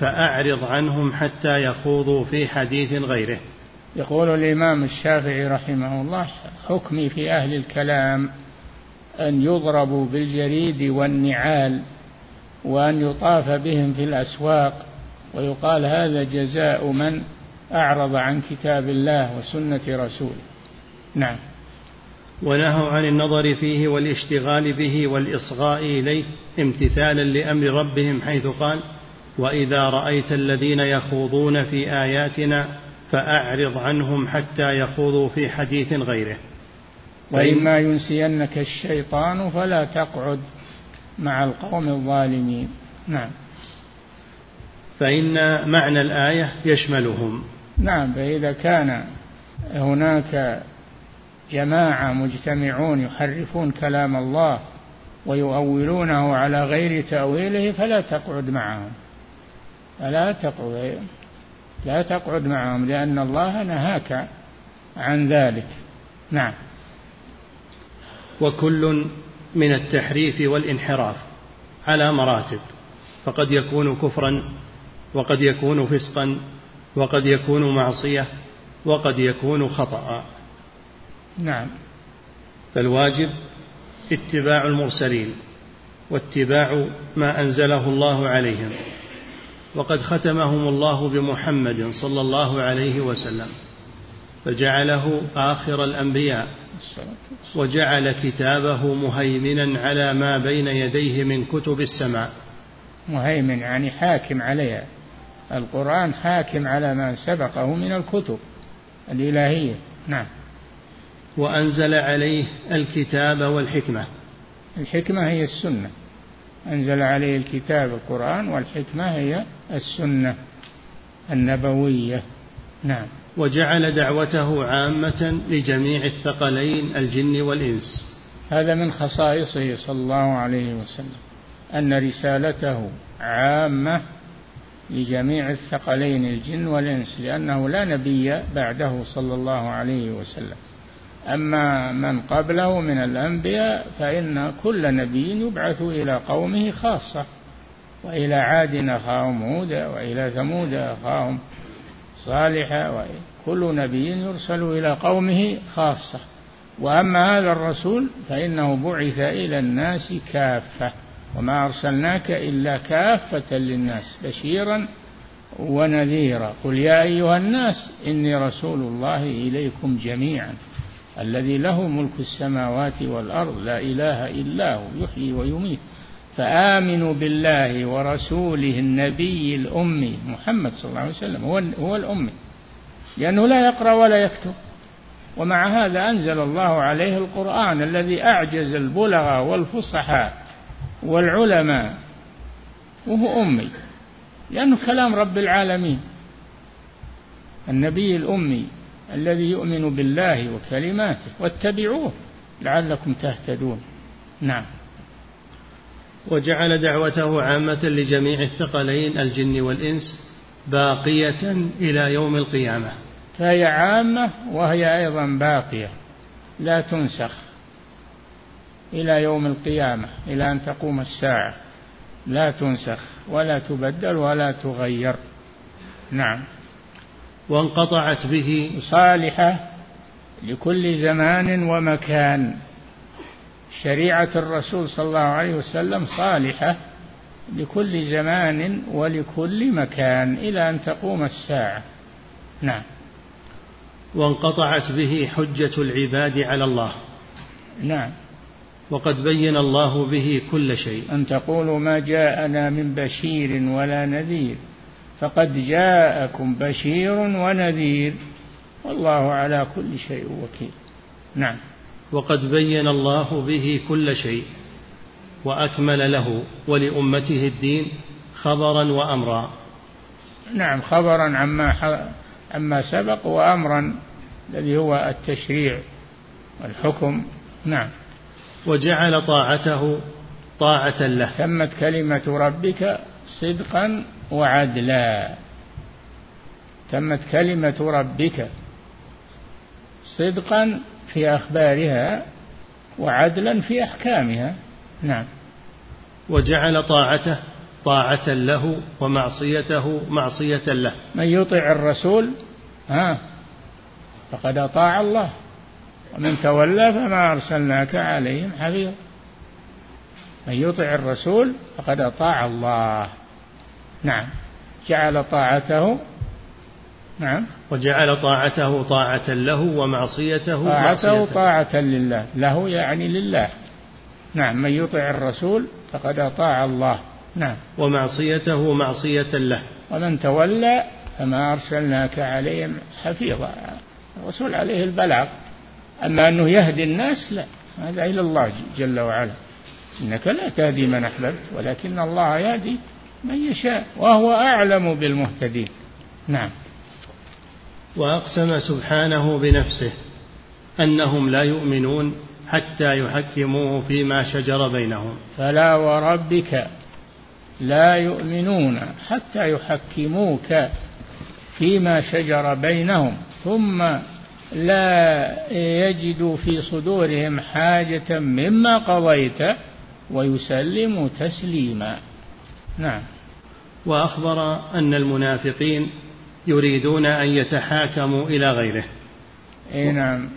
فأعرض عنهم حتى يخوضوا في حديث غيره. يقول الإمام الشافعي رحمه الله حكمي في أهل الكلام أن يضربوا بالجريد والنعال وأن يطاف بهم في الأسواق ويقال هذا جزاء من أعرض عن كتاب الله وسنة رسوله. نعم. ونهوا عن النظر فيه والاشتغال به والإصغاء إليه امتثالا لأمر ربهم حيث قال وإذا رأيت الذين يخوضون في آياتنا فأعرض عنهم حتى يخوضوا في حديث غيره. واما ينسينك الشيطان فلا تقعد مع القوم الظالمين. نعم. فإن معنى الآية يشملهم. نعم فإذا كان هناك جماعة مجتمعون يحرفون كلام الله ويؤولونه على غير تأويله فلا تقعد معهم. فلا تقعد. لا تقعد معهم لأن الله نهاك عن ذلك. نعم. وكل من التحريف والانحراف على مراتب فقد يكون كفرا وقد يكون فسقا وقد يكون معصية وقد يكون خطأ. نعم. فالواجب اتباع المرسلين واتباع ما أنزله الله عليهم. وقد ختمهم الله بمحمد صلى الله عليه وسلم فجعله آخر الأنبياء وجعل كتابه مهيمنا على ما بين يديه من كتب السماء. مهيمن يعني حاكم عليها. القرآن حاكم على ما سبقه من الكتب الإلهية. نعم. وأنزل عليه الكتاب والحكمة. الحكمة هي السنة. أنزل عليه الكتاب القرآن والحكمة هي السنة النبوية. نعم. وجعل دعوته عامة لجميع الثقلين الجن والإنس. هذا من خصائصه صلى الله عليه وسلم أن رسالته عامة لجميع الثقلين الجن والإنس لأنه لا نبي بعده صلى الله عليه وسلم. أما من قبله من الأنبياء فإن كل نبي يبعث إلى قومه خاصة وإلى عاد أخاهم هودا وإلى ثمود أخاهم صالحا كل نبي يرسل إلى قومه خاصة. وأما هذا الرسول فإنه بعث إلى الناس كافة وما أرسلناك إلا كافة للناس بشيرا ونذيرا. قل يا أيها الناس إني رسول الله إليكم جميعا. الذي له ملك السماوات والأرض لا إله إلا هو يحيي ويميت. فآمنوا بالله ورسوله النبي الأمي محمد صلى الله عليه وسلم هو, هو الأمي. لأنه لا يقرأ ولا يكتب. ومع هذا أنزل الله عليه القرآن الذي أعجز البلغاء والفصحاء والعلماء وهو أمي. لأنه كلام رب العالمين. النبي الأمي الذي يؤمن بالله وكلماته واتبعوه لعلكم تهتدون. نعم. وجعل دعوته عامة لجميع الثقلين الجن والإنس باقية إلى يوم القيامة. فهي عامة وهي أيضا باقية. لا تنسخ إلى يوم القيامة إلى أن تقوم الساعة. لا تنسخ ولا تبدل ولا تغير. نعم. وانقطعت به صالحة لكل زمان ومكان. شريعة الرسول صلى الله عليه وسلم صالحة لكل زمان ولكل مكان إلى أن تقوم الساعة. نعم. وانقطعت به حجة العباد على الله. نعم. وقد بين الله به كل شيء. أن تقولوا ما جاءنا من بشير ولا نذير. فقد جاءكم بشير ونذير والله على كل شيء وكيل. نعم. وقد بين الله به كل شيء وأكمل له ولأمته الدين خبرا وامرا. نعم خبرا عما عما سبق وامرا الذي هو التشريع والحكم. نعم. وجعل طاعته طاعة له. تمت كلمة ربك صدقا وعدلا تمت كلمة ربك صدقا في أخبارها وعدلا في أحكامها. نعم. وجعل طاعته طاعة له ومعصيته معصية له. من يطع الرسول ها فقد أطاع الله. ومن تولى فما أرسلناك عليهم حفيظا. من يطع الرسول فقد أطاع الله. نعم. جعل طاعته نعم. وجعل طاعته طاعة له ومعصيته طاعته. طاعة لله. له يعني لله. نعم. من يطع الرسول فقد أطاع الله. نعم. ومعصيته معصية له. ومن تولى فما أرسلناك عليهم حفيظا. الرسول عليه البلاغ. أما أنه يهدي الناس لا. هذا إلى الله جل وعلا. إنك لا تهدي من أحببت ولكن الله يهدي من يشاء وهو أعلم بالمهتدين. نعم. وأقسم سبحانه بنفسه أنهم لا يؤمنون حتى يحكموه فيما شجر بينهم. فلا وربك لا يؤمنون حتى يحكموك فيما شجر بينهم ثم لا يجدوا في صدورهم حاجة مما قضيت ويسلموا تسليما. نعم. وأخبر أن المنافقين يريدون أن يتحاكموا إلى غيره. أي نعم.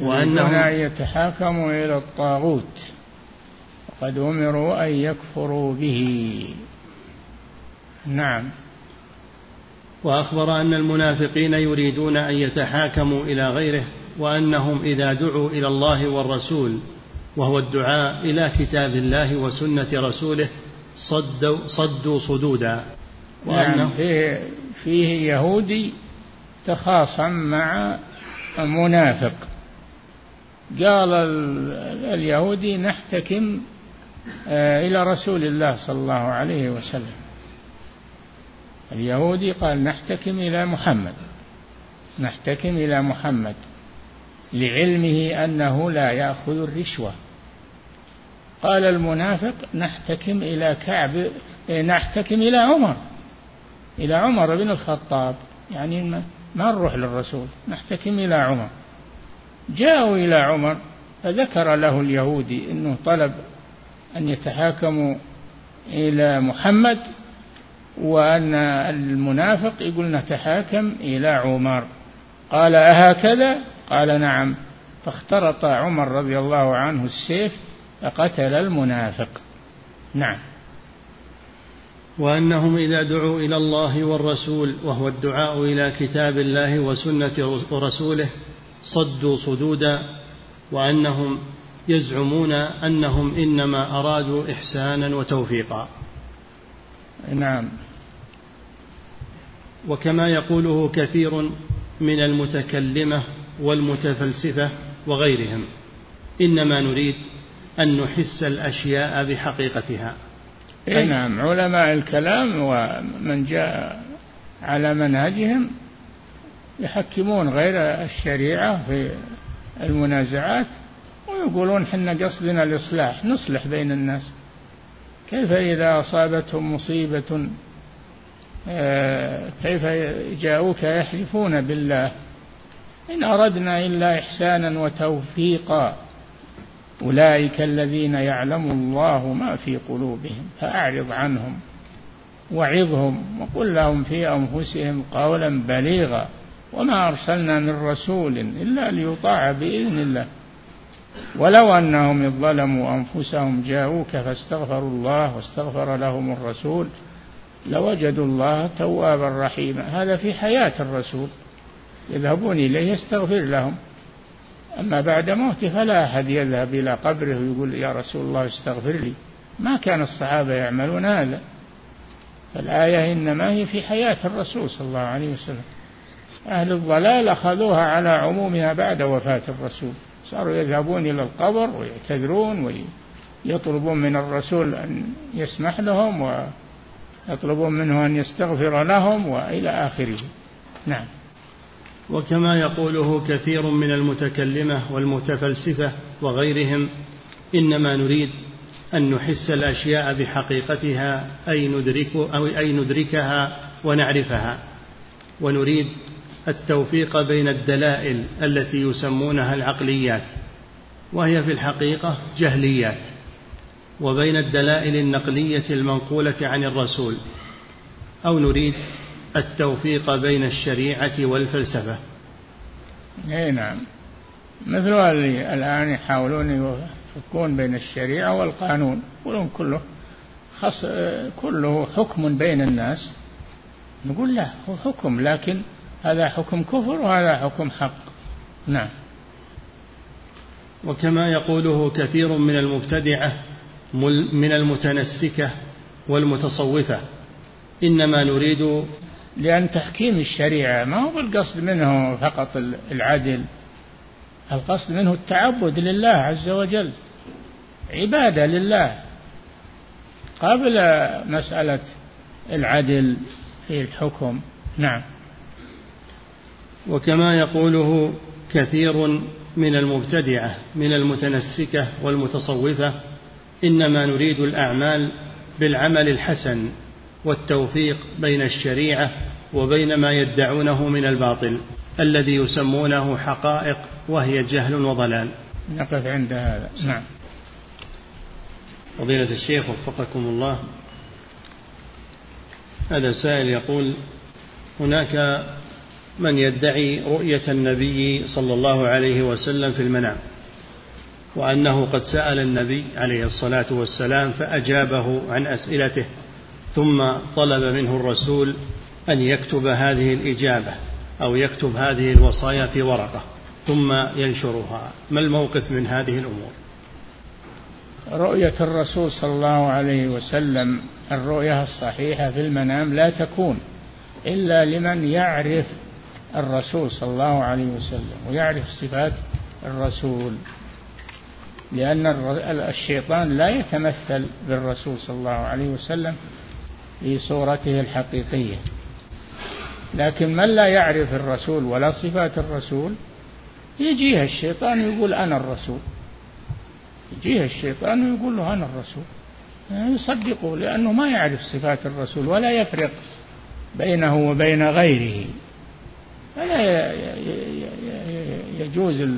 وأنهم أن يتحاكموا إلى الطاغوت. وقد أمروا أن يكفروا به. نعم. وأخبر أن المنافقين يريدون أن يتحاكموا إلى غيره وأنهم إذا دعوا إلى الله والرسول وهو الدعاء إلى كتاب الله وسنة رسوله صدوا, صدوا صدودا. نعم فيه, فيه يهودي تخاصم مع منافق قال اليهودي نحتكم آه، إلى رسول الله صلى الله عليه وسلم. اليهودي قال نحتكم إلى محمد. نحتكم إلى محمد لعلمه أنه لا يأخذ الرشوة. قال المنافق نحتكم إلى كعب إيه، نحتكم إلى عمر إلى عمر بن الخطاب. يعني ما نروح للرسول نحتكم إلى عمر. جاءوا إلى عمر فذكر له اليهودي أنه طلب أن يتحاكموا إلى محمد وأن المنافق يقول نتحاكم إلى عمر. قال أهكذا؟ قال نعم. فاخترط عمر رضي الله عنه السيف فقتل المنافق. نعم. وأنهم إذا دعوا إلى الله والرسول وهو الدعاء إلى كتاب الله وسنة رسوله صدوا صدودا وأنهم يزعمون أنهم إنما أرادوا إحسانا وتوفيقا. نعم. وكما يقوله كثير من المتكلمة والمتفلسفة وغيرهم إنما نريد أن نحس الأشياء بحقيقتها. أي نعم علماء الكلام ومن جاء على منهجهم يحكمون غير الشريعة في المنازعات ويقولون حنا قصدنا الإصلاح نصلح بين الناس. كيف إذا أصابتهم مصيبة آه، كيف جاءوك يحلفون بالله؟ إن أردنا إلا إحسانا وتوفيقا. أولئك الذين يعلم الله ما في قلوبهم فأعرض عنهم وعظهم وقل لهم في أنفسهم قولا بليغا وما أرسلنا من رسول إلا ليطاع بإذن الله. ولو أنهم ظلموا أنفسهم جاءوك فاستغفروا الله واستغفر لهم الرسول لوجدوا الله توابا رحيما. هذا في حياة الرسول. يذهبون إليه يستغفر لهم. أما بعد موته فلا أحد يذهب إلى قبره ويقول يا رسول الله استغفر لي. ما كان الصحابة يعملون هذا. فالآية إنما هي في حياة الرسول صلى الله عليه وسلم. أهل الضلال أخذوها على عمومها بعد وفاة الرسول. صاروا يذهبون إلى القبر ويعتذرون ويطلبون من الرسول أن يسمح لهم ويطلبون منه أن يستغفر لهم وإلى آخره. نعم. وكما يقوله كثير من المتكلمة والمتفلسفة وغيرهم إنما نريد أن نحس الأشياء بحقيقتها أي ندرك أو أي ندركها ونعرفها. ونريد التوفيق بين الدلائل التي يسمونها العقليات وهي في الحقيقة جهليات. وبين الدلائل النقلية المنقولة عن الرسول أو نريد التوفيق بين الشريعة والفلسفة. اي نعم. مثل اللي الآن يحاولون يفكون بين الشريعة والقانون يقولون كله خص كله حكم بين الناس. نقول لا هو حكم لكن هذا حكم كفر وهذا حكم حق. نعم. وكما يقوله كثير من المبتدعة من المتنسكة والمتصوفة إنما نريد لأن تحكيم الشريعة ما هو بالقصد منه فقط العدل. القصد منه التعبد لله عز وجل عبادة لله. قبل مسألة العدل في الحكم. نعم. وكما يقوله كثير من المبتدعة من المتنسكة والمتصوفة إنما نريد الأعمال بالعمل الحسن والتوفيق بين الشريعة وبين ما يدعونه من الباطل الذي يسمونه حقائق وهي جهل وضلال. نقف عند هذا. نعم. فضيلة الشيخ وفقكم الله. هذا سائل يقول هناك من يدعي رؤية النبي صلى الله عليه وسلم في المنام وأنه قد سأل النبي عليه الصلاة والسلام فأجابه عن أسئلته ثم طلب منه الرسول أن يكتب هذه الإجابة أو يكتب هذه الوصايا في ورقة ثم ينشرها. ما الموقف من هذه الأمور؟ رؤية الرسول صلى الله عليه وسلم الرؤية الصحيحة في المنام لا تكون إلا لمن يعرف الرسول صلى الله عليه وسلم ويعرف صفات الرسول لأن الشيطان لا يتمثل بالرسول صلى الله عليه وسلم في صورته الحقيقية. لكن من لا يعرف الرسول ولا صفات الرسول يجيه الشيطان يقول أنا الرسول. يجيه الشيطان ويقول له أنا الرسول. يصدقه لأنه ما يعرف صفات الرسول ولا يفرق بينه وبين غيره. فلا يجوز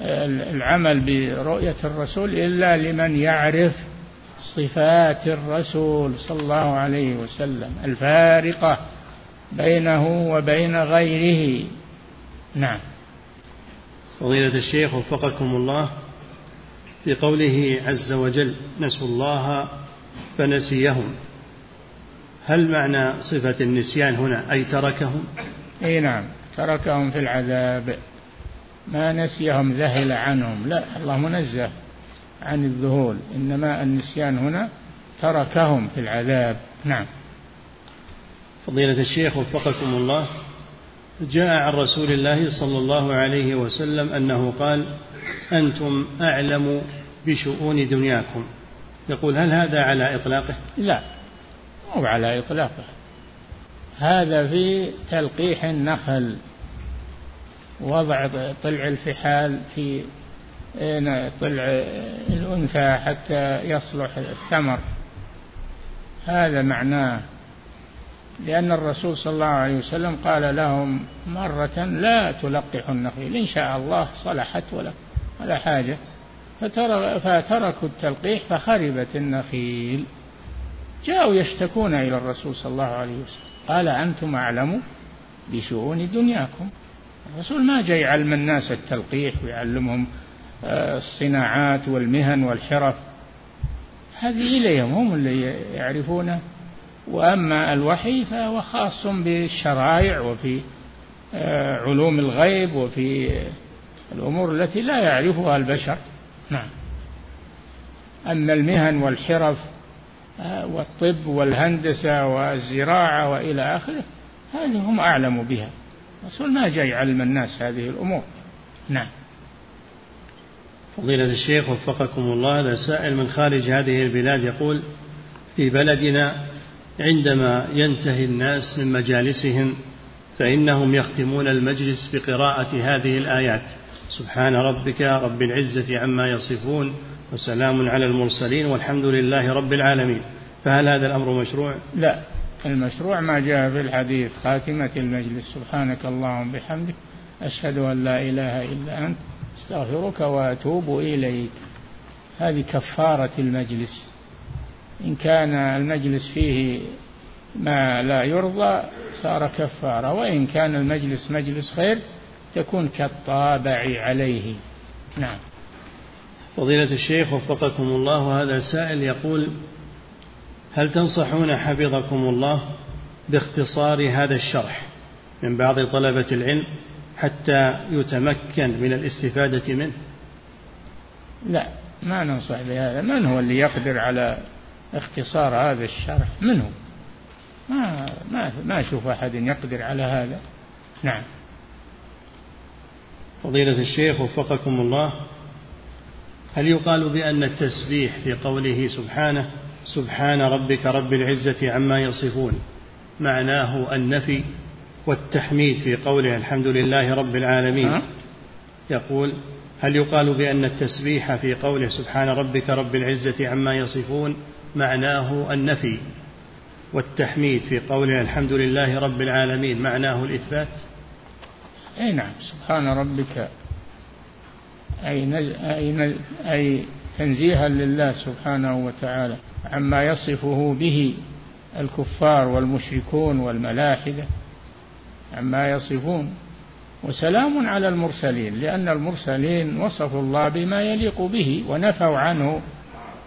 العمل برؤية الرسول إلا لمن يعرف صفات الرسول صلى الله عليه وسلم. الفارقة. بينه وبين غيره. نعم. فضيلة الشيخ وفقكم الله في قوله عز وجل نسوا الله فنسيهم هل معنى صفة النسيان هنا أي تركهم؟ أي نعم تركهم في العذاب. ما نسيهم ذهل عنهم. لا الله منزه عن الذهول. إنما النسيان هنا تركهم في العذاب. نعم. فضيلة الشيخ وفقكم الله جاء عن رسول الله صلى الله عليه وسلم أنه قال أنتم أعلم بشؤون دنياكم. يقول هل هذا على إطلاقه؟ لا مو على إطلاقه. هذا في تلقيح النخل وضع طلع الفحال في طلع الأنثى حتى يصلح الثمر. هذا معناه لأن الرسول صلى الله عليه وسلم قال لهم مرة لا تلقحوا النخيل إن شاء الله صلحت ولا ولا حاجة. فتركوا التلقيح فخربت النخيل. جاءوا يشتكون إلى الرسول صلى الله عليه وسلم. قال أنتم أعلم بشؤون دنياكم. الرسول ما جاء يعلم الناس التلقيح ويعلمهم آه، الصناعات والمهن والحرف. هذه إليهم هم اللي يعرفونه. وأما الوحي فهو خاص بالشرائع وفي آه، علوم الغيب وفي الأمور التي لا يعرفها البشر. نعم. أما المهن والحرف آه، والطب والهندسة والزراعة وإلى آخره هذه هم أعلم بها. الرسول ما جاء يعلم الناس هذه الأمور. نعم. فضيلة الشيخ وفقكم الله هذا سائل من خارج هذه البلاد يقول في بلدنا عندما ينتهي الناس من مجالسهم فإنهم يختمون المجلس بقراءة هذه الآيات. سبحان ربك رب العزة عما يصفون وسلام على المرسلين والحمد لله رب العالمين. فهل هذا الأمر مشروع؟ لا المشروع ما جاء في الحديث خاتمة المجلس. سبحانك اللهم بحمدك أشهد أن لا إله إلا أنت أستغفرك وأتوب إليك. هذه كفارة المجلس. إن كان المجلس فيه ما لا يرضى صار كفارة وإن كان المجلس مجلس خير تكون كالطابع عليه. نعم. فضيلة الشيخ وفقكم الله هذا سائل يقول هل تنصحون حفظكم الله باختصار هذا الشرح من بعض طلبة العلم حتى يتمكن من الاستفادة منه؟ لا ما ننصح بهذا. من هو اللي يقدر على اختصار هذا الشرح من هو ما ما ما أشوف أحد يقدر على هذا. نعم. فضيلة الشيخ وفقكم الله هل يقال بأن التسبيح في قوله سبحانه سبحان ربك رب العزة عما يصفون معناه النفي والتحميد في قوله الحمد لله رب العالمين؟ يقول هل يقال بأن التسبيح في قوله سبحان ربك رب العزة عما يصفون معناه النفي والتحميد في قوله الحمد لله رب العالمين معناه الإثبات. أي نعم سبحان ربك. أي, أي, أي تنزيها لله سبحانه وتعالى. عما يصفه به الكفار والمشركون والملاحدة. عما يصفون. وسلام على المرسلين لأن المرسلين وصفوا الله بما يليق به ونفوا عنه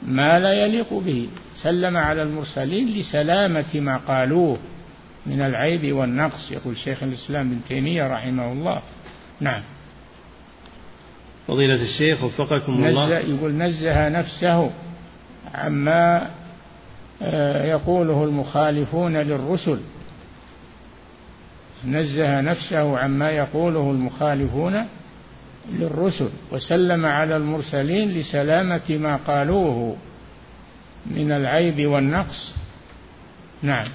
ما لا يليق به. سلم على المرسلين لسلامة ما قالوه من العيب والنقص. يقول شيخ الإسلام ابن تيمية رحمه الله. نعم. فضيلة الشيخ وفقكم الله. يقول نزه نفسه عما آه، يقوله المخالفون للرسل. نزه نفسه عما يقوله المخالفون للرسل وسلم على المرسلين لسلامة ما قالوه من العيب والنقص. نعم.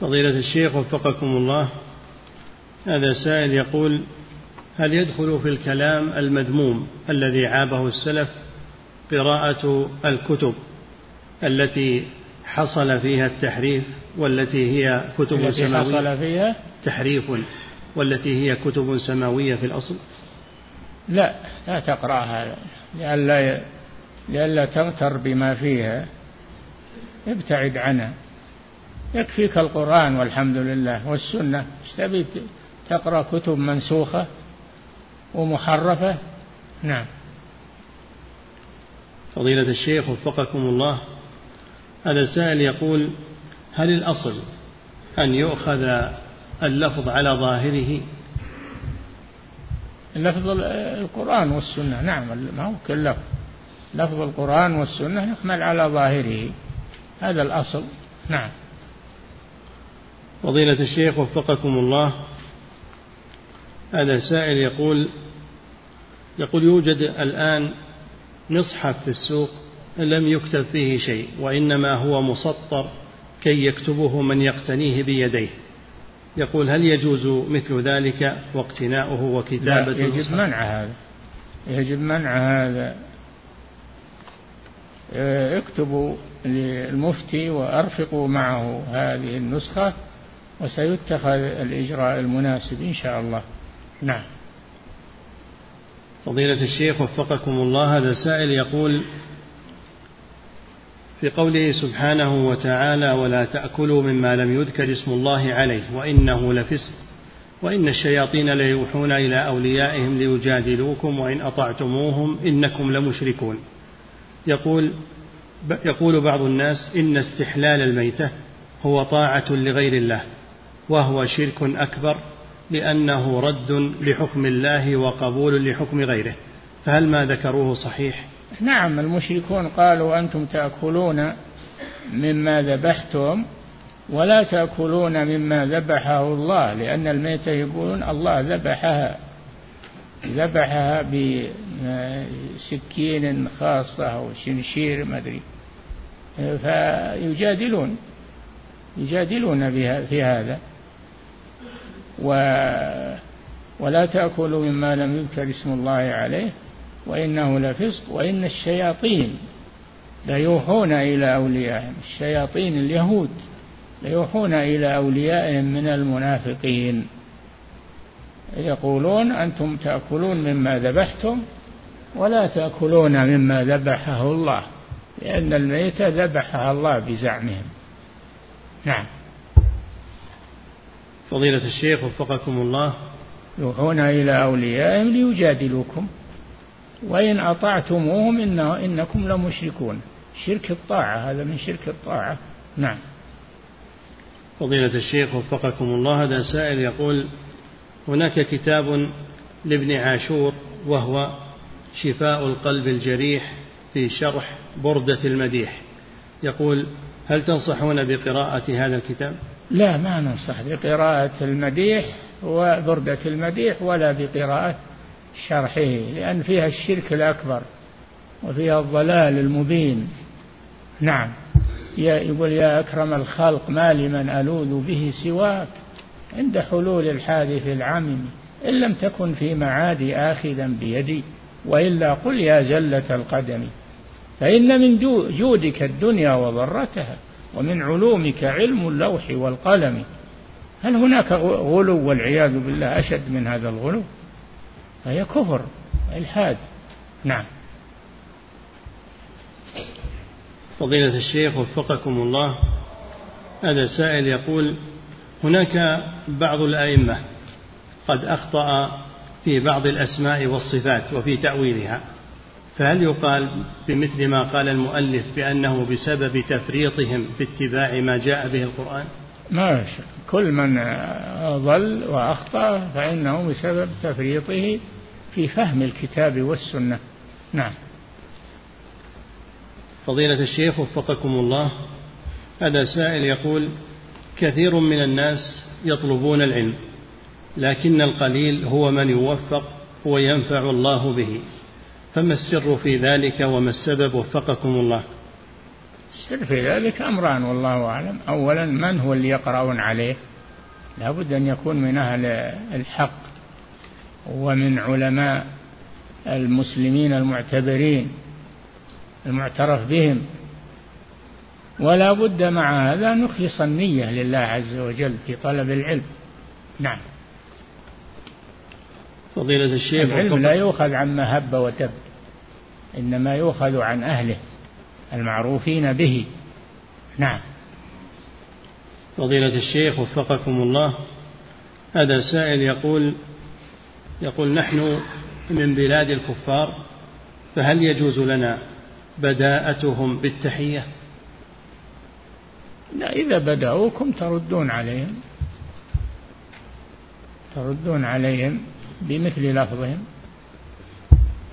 فضيلة الشيخ وفقكم الله هذا سائل يقول هل يدخل في الكلام المذموم الذي عابه السلف قراءة الكتب التي حصل فيها التحريف والتي هي كتب التي سماوية؟ حصل فيها؟ تحريف والتي هي كتب سماوية في الأصل. لا لا تقرأ هذا لئلا لئلا تغتر بما فيها. ابتعد عنها. يكفيك القرآن والحمد لله والسنة. إيش تبي تقرأ كتب منسوخة ومحرفة؟ نعم. فضيلة الشيخ وفقكم الله هذا سائل يقول هل الأصل أن يؤخذ اللفظ على ظاهره لفظ القرآن والسنة. نعم ما هو كل لفظ. لفظ القرآن والسنة يحمل على ظاهره. هذا الأصل. نعم. فضيلة الشيخ وفقكم الله. هذا سائل يقول يقول يوجد الآن مصحف في السوق لم يكتب فيه شيء وإنما هو مسطر كي يكتبه من يقتنيه بيديه. يقول هل يجوز مثل ذلك واقتناؤه وكتابة لا يجب منع هذا. يجب منع هذا. اكتبوا للمفتي وأرفقوا معه هذه النسخة وسيتخذ الإجراء المناسب إن شاء الله. نعم. فضيلة الشيخ وفقكم الله هذا سائل يقول في قوله سبحانه وتعالى ولا تأكلوا مما لم يذكر اسم الله عليه وإنه لفسق وإن الشياطين ليوحون إلى أوليائهم ليجادلوكم وإن أطعتموهم إنكم لمشركون. يقول يقول بعض الناس إن استحلال الميتة هو طاعة لغير الله وهو شرك أكبر لأنه رد لحكم الله وقبول لحكم غيره فهل ما ذكروه صحيح؟ نعم المشركون قالوا أنتم تأكلون مما ذبحتم ولا تأكلون مما ذبحه الله لأن الميتة يقولون الله ذبحها ذبحها بسكين خاصة أو شنشير ما أدري. فيجادلون يجادلون بها في هذا. و ولا تأكلوا مما لم يذكر اسم الله عليه. وإنه لفسق وإن الشياطين ليوحون إلى أوليائهم الشياطين اليهود ليوحون إلى أوليائهم من المنافقين. يقولون أنتم تأكلون مما ذبحتم ولا تأكلون مما ذبحه الله لأن الميت ذبحها الله بزعمهم. نعم. فضيلة الشيخ وفقكم الله. يوحون إلى أوليائهم ليجادلوكم. وإن أطعتموهم إنه إنكم لمشركون. شرك الطاعة هذا من شرك الطاعة. نعم. فضيلة الشيخ وفقكم الله هذا سائل يقول هناك كتاب لابن عاشور وهو شفاء القلب الجريح في شرح بردة المديح. يقول هل تنصحون بقراءة هذا الكتاب؟ لا ما ننصح بقراءة المديح وبردة المديح ولا بقراءة شرحه لأن فيها الشرك الأكبر وفيها الضلال المبين. نعم. يقول يا أكرم الخلق ما لمن ألوذ به سواك؟ عند حلول الحادث العمم إن لم تكن في معادي آخذا بيدي وإلا قل يا زلة القدم فإن من جودك الدنيا وضرتها ومن علومك علم اللوح والقلم. هل هناك غلو والعياذ بالله أشد من هذا الغلو؟ فهي كفر إلحاد. نعم. فضيلة الشيخ وفقكم الله هذا سائل يقول هناك بعض الأئمة قد أخطأ في بعض الأسماء والصفات وفي تأويلها فهل يقال بمثل ما قال المؤلف بأنه بسبب تفريطهم في اتباع ما جاء به القرآن؟ ما شك. كل من ضل وأخطأ فإنه بسبب تفريطه في فهم الكتاب والسنة. نعم. فضيلة الشيخ وفقكم الله هذا سائل يقول كثير من الناس يطلبون العلم لكن القليل هو من يوفق وينفع الله به. فما السر في ذلك وما السبب؟ وفقكم الله. السر في ذلك أمران والله أعلم. أولا من هو اللي يقرأون عليه؟ لا بد أن يكون من أهل الحق. ومن علماء المسلمين المعتبرين المعترف بهم. ولا بد مع هذا نخلص النية لله عز وجل في طلب العلم. نعم. فضيلة الشيخ العلم لا يؤخذ عما هب وتب إنما يؤخذ عن أهله المعروفين به. نعم. فضيلة الشيخ وفقكم الله. هذا سائل يقول يقول نحن من بلاد الكفار فهل يجوز لنا بداءتهم بالتحية؟ لا إذا بدأوكم تردون عليهم. تردون عليهم بمثل لفظهم.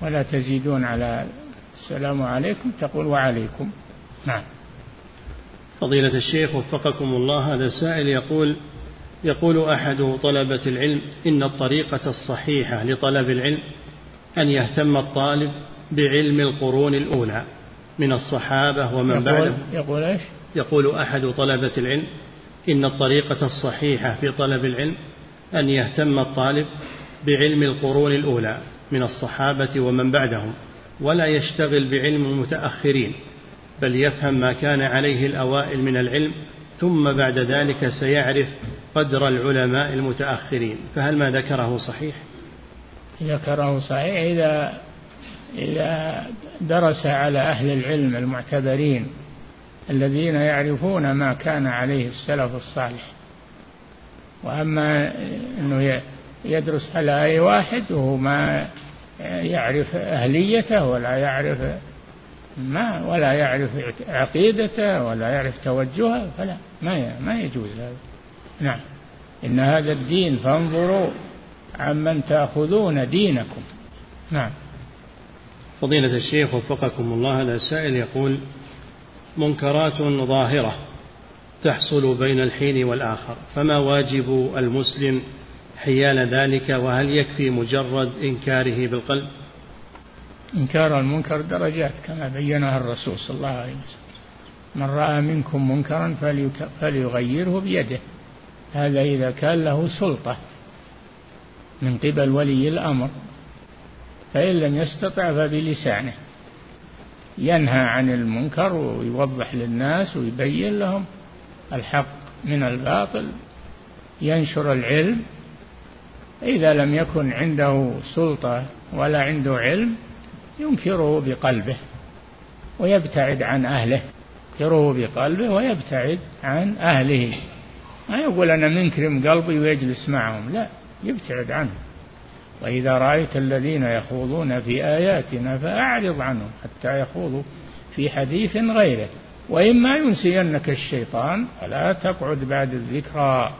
ولا تزيدون على السلام عليكم تقول وعليكم. نعم. فضيلة الشيخ وفقكم الله هذا سائل يقول يقول أحد طلبة العلم إن الطريقة الصحيحة لطلب العلم أن يهتم الطالب بعلم القرون الأولى من الصحابة ومن يقول بعدهم. يقول إيش؟ يقول أحد طلبة العلم إن الطريقة الصحيحة في طلب العلم أن يهتم الطالب بعلم القرون الأولى من الصحابة ومن بعدهم ولا يشتغل بعلم المتأخرين بل يفهم ما كان عليه الأوائل من العلم ثم بعد ذلك سيعرف قدر العلماء المتأخرين فهل ما ذكره صحيح؟ ذكره صحيح إذا إذا درس على أهل العلم المعتبرين الذين يعرفون ما كان عليه السلف الصالح. وأما أنه يدرس على أي واحد وهو ما يعرف أهليته ولا يعرف ما ولا يعرف عقيدته ولا يعرف توجهه فلا ما ما يجوز هذا. نعم. إن هذا الدين فانظروا عمن تأخذون دينكم. نعم. فضيلة الشيخ وفقكم الله هذا سائل يقول منكرات ظاهرة تحصل بين الحين والآخر فما واجب المسلم حيال ذلك؟ وهل يكفي مجرد إنكاره بالقلب؟ إنكار المنكر درجات كما بينها الرسول صلى الله عليه وسلم. من رأى منكم منكرا فليغيره بيده. هذا إذا كان له سلطة من قبل ولي الأمر فإن لم يستطع فبلسانه. ينهى عن المنكر ويوضح للناس ويبين لهم الحق من الباطل ينشر العلم. إذا لم يكن عنده سلطة ولا عنده علم ينكره بقلبه ويبتعد عن أهله. ينكره بقلبه ويبتعد عن أهله. ما يقول أنا منكرم قلبي ويجلس معهم. لا يبتعد عنهم. وإذا رأيت الذين يخوضون في آياتنا فأعرض عنهم حتى يخوضوا في حديث غيره. وإما ينسينك الشيطان فلا تقعد بعد الذكرى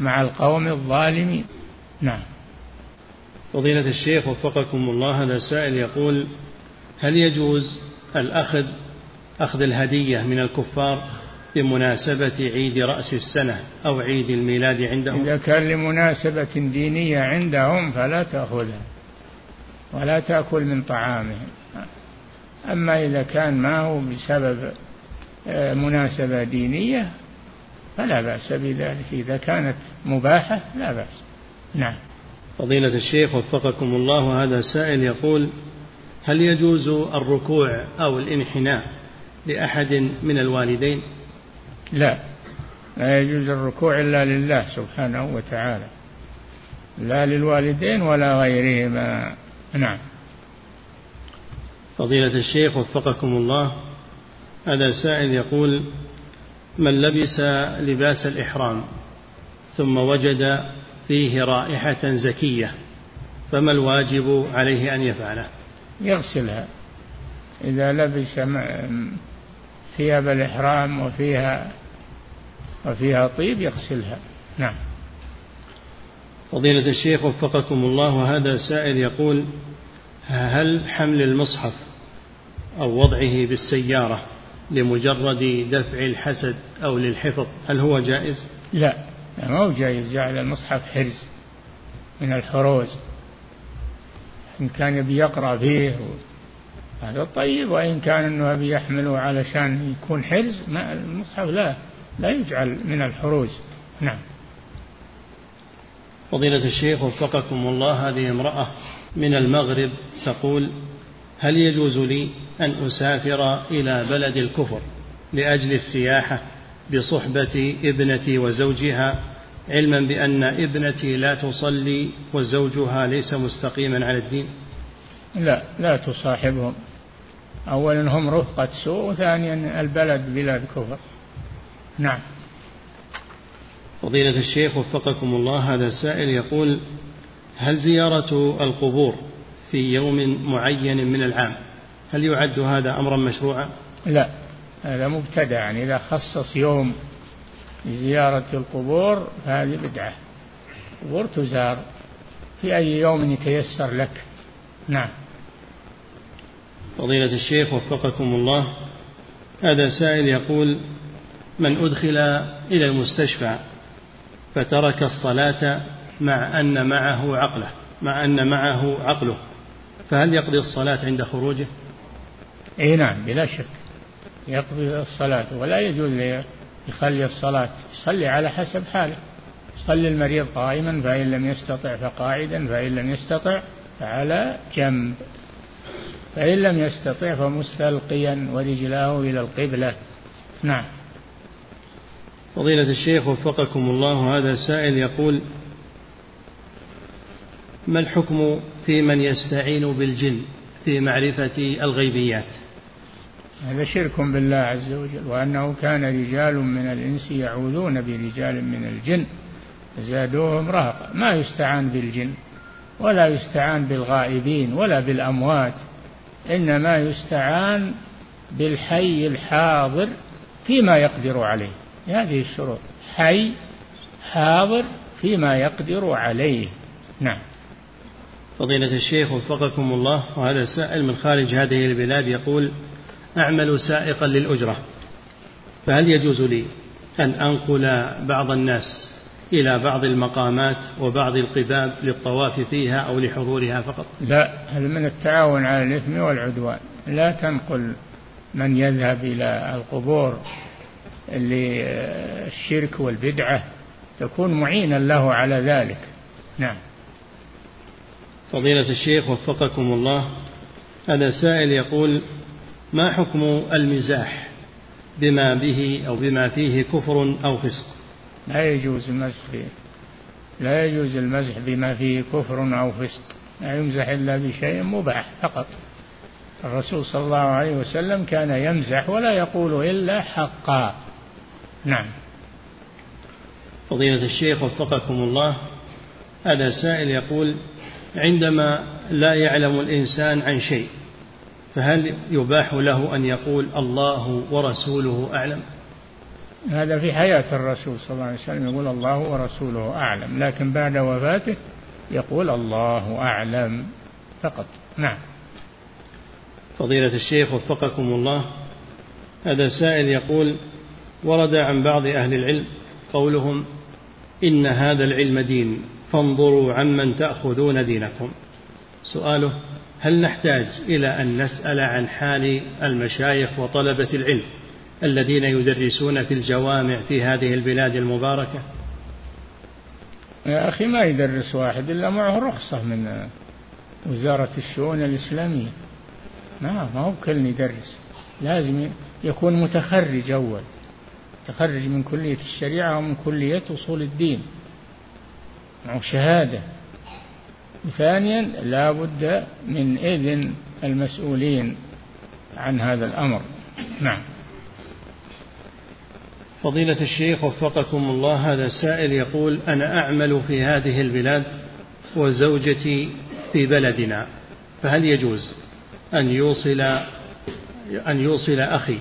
مع القوم الظالمين. نعم. فضيلة الشيخ وفقكم الله هذا سائل يقول هل يجوز الأخذ أخذ الهدية من الكفار بمناسبة عيد رأس السنة أو عيد الميلاد عندهم. إذا كان لمناسبة دينية عندهم فلا تأخذها ولا تأكل من طعامهم. أما إذا كان ما هو بسبب آه، مناسبة دينية فلا بأس بذلك. إذا كانت مباحة لا بأس. نعم. فضيلة الشيخ وفقكم الله هذا سائل يقول هل يجوز الركوع أو الانحناء لأحد من الوالدين؟ لا. لا يجوز الركوع إلا لله سبحانه وتعالى. لا للوالدين ولا غيرهما. نعم. فضيلة الشيخ وفقكم الله هذا سائل يقول من لبس لباس الإحرام ثم وجد فيه رائحة زكية فما الواجب عليه أن يفعله؟ يغسلها. إذا لبس ثياب الإحرام وفيها وفيها طيب يغسلها. نعم. فضيلة الشيخ وفقكم الله هذا سائل يقول هل حمل المصحف أو وضعه بالسيارة لمجرد دفع الحسد أو للحفظ هل هو جائز؟ لا ما هو جائز. جعل المصحف حرز من الحروز. إن كان يبي يقرأ فيه هذا طيب وإن كان أنه يبي يحمله علشان يكون حرز ما المصحف لا. لا يجعل من الحروز نعم. فضيلة الشيخ وفقكم الله هذه امرأة من المغرب تقول هل يجوز لي أن أسافر إلى بلد الكفر لأجل السياحة بصحبة ابنتي وزوجها علما بأن ابنتي لا تصلي وزوجها ليس مستقيما على الدين؟ لا لا تصاحبهم. أولا هم رفقة سوء وثانيا البلد بلاد كفر. نعم. فضيلة الشيخ وفقكم الله هذا سائل يقول هل زيارة القبور في يوم معين من العام هل يعد هذا أمرا مشروعا؟ لا هذا مبتدع يعني إذا خصص يوم لزيارة القبور فهذه بدعة. القبور تزار في أي يوم يتيسر لك. نعم. فضيلة الشيخ وفقكم الله هذا سائل يقول من أدخل إلى المستشفى فترك الصلاة مع أن معه عقله مع أن معه عقله. فهل يقضي الصلاة عند خروجه؟ إي نعم بلا شك يقضي الصلاة ولا يجوز يخلي الصلاة. يصلي على حسب حاله. يصلي المريض قائما فإن لم يستطع فقاعدا فإن لم يستطع فعلى جنب. فإن لم يستطع فمستلقيا ورجلاه إلى القبلة. نعم. فضيلة الشيخ وفقكم الله هذا سائل يقول ما الحكم في من يستعين بالجن في معرفة الغيبيات؟ هذا شرك بالله عز وجل وأنه كان رجال من الإنس يعوذون برجال من الجن زادوهم رهقا. ما يستعان بالجن ولا يستعان بالغائبين ولا بالأموات إنما يستعان بالحي الحاضر فيما يقدر عليه. هذه الشروط. حي حاضر فيما يقدر عليه. نعم. فضيلة الشيخ وفقكم الله وهذا سائل من خارج هذه البلاد يقول أعمل سائقا للأجرة فهل يجوز لي أن أنقل بعض الناس إلى بعض المقامات وبعض القباب للطواف فيها أو لحضورها فقط؟ لا هذا من التعاون على الإثم والعدوان. لا تنقل من يذهب إلى القبور للشرك والبدعة تكون معينا له على ذلك. نعم. فضيلة الشيخ وفقكم الله. هذا سائل يقول ما حكم المزاح؟ بما به أو بما فيه كفر أو فسق. لا يجوز المزح فيه لا يجوز المزح بما فيه كفر أو فسق. لا يمزح إلا بشيء مباح فقط. الرسول صلى الله عليه وسلم كان يمزح ولا يقول إلا حقا. نعم. فضيلة الشيخ وفقكم الله هذا سائل يقول عندما لا يعلم الإنسان عن شيء فهل يباح له أن يقول الله ورسوله أعلم؟ هذا في حياة الرسول صلى الله عليه وسلم يقول الله ورسوله أعلم لكن بعد وفاته يقول الله أعلم فقط. نعم. فضيلة الشيخ وفقكم الله هذا سائل يقول ورد عن بعض أهل العلم قولهم إن هذا العلم دين فانظروا عمن تأخذون دينكم. سؤاله هل نحتاج إلى أن نسأل عن حال المشايخ وطلبة العلم الذين يدرسون في الجوامع في هذه البلاد المباركة؟ يا أخي ما يدرس واحد إلا معه رخصة من وزارة الشؤون الإسلامية. ما ما هو كل يدرس لازم يكون متخرج أول. تخرج من كلية الشريعة ومن كلية أصول الدين. معه شهادة. ثانيا لا بد من إذن المسؤولين عن هذا الأمر. نعم. فضيلة الشيخ وفقكم الله هذا سائل يقول أنا أعمل في هذه البلاد وزوجتي في بلدنا فهل يجوز أن يوصل أن يوصل أخي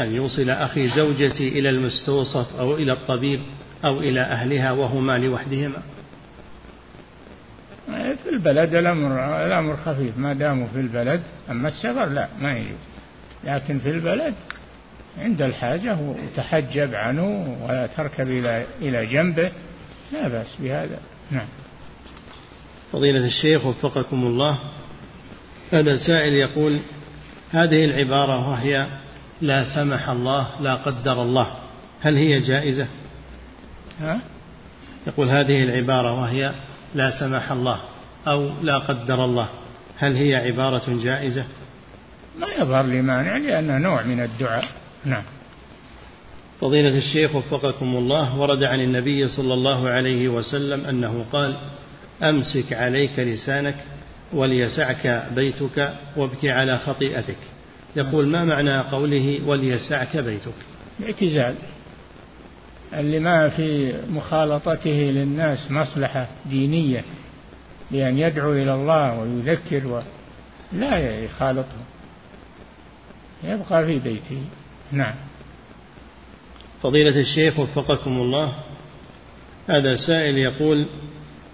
أن يوصل أخي زوجتي إلى المستوصف أو إلى الطبيب أو إلى أهلها وهما لوحدهما. في البلد الأمر الأمر خفيف. ما داموا في البلد أما السفر لا ما يجوز. لكن في البلد عند الحاجة وتحجب عنه ولا تركب إلى إلى جنبه لا بأس بهذا. نعم. فضيلة الشيخ وفقكم الله هذا سائل يقول هذه العبارة وهي لا سمح الله لا قدر الله هل هي جائزة؟ ها؟ يقول هذه العبارة وهي لا سمح الله أو لا قدر الله هل هي عبارة جائزة؟ ما يظهر لي مانع لأنها نوع من الدعاء نعم فضيلة الشيخ وفقكم الله ورد عن النبي صلى الله عليه وسلم أنه قال أمسك عليك لسانك وليسعك بيتك وابك على خطيئتك يقول ما معنى قوله وليسعك بيتك؟ الاعتزال. اللي ما في مخالطته للناس مصلحة دينية بأن يدعو إلى الله ويذكر و... لا يخالطهم يبقى في بيته. نعم. فضيلة الشيخ وفقكم الله هذا سائل يقول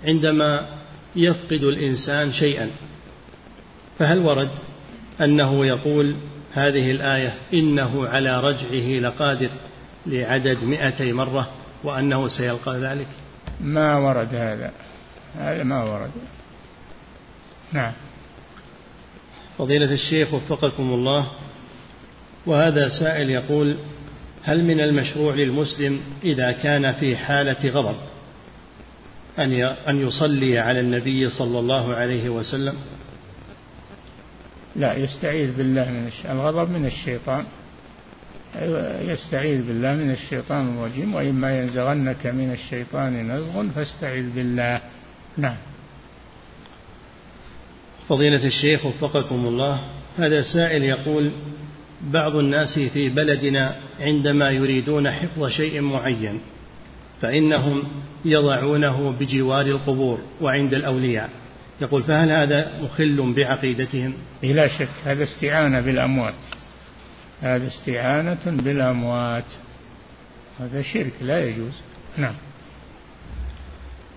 عندما يفقد الإنسان شيئا فهل ورد أنه يقول هذه الآية إنه على رجعه لقادر لعدد مئتي مرة وأنه سيلقى ذلك. ما ورد هذا. هذا ما ورد. نعم. فضيلة الشيخ وفقكم الله. وهذا سائل يقول هل من المشروع للمسلم إذا كان في حالة غضب أن أن يصلي على النبي صلى الله عليه وسلم؟ لا يستعيذ بالله من الغضب من الشيطان. يستعيذ بالله من الشيطان الرجيم. وإما ينزغنك من الشيطان نزغ فاستعذ بالله. نعم. فضيلة الشيخ وفقكم الله هذا سائل يقول بعض الناس في بلدنا عندما يريدون حفظ شيء معين فإنهم يضعونه بجوار القبور وعند الأولياء. يقول فهل هذا مخل بعقيدتهم؟ بلا شك هذا استعانة بالأموات. هذا استعانة بالأموات. هذا شرك لا يجوز. نعم.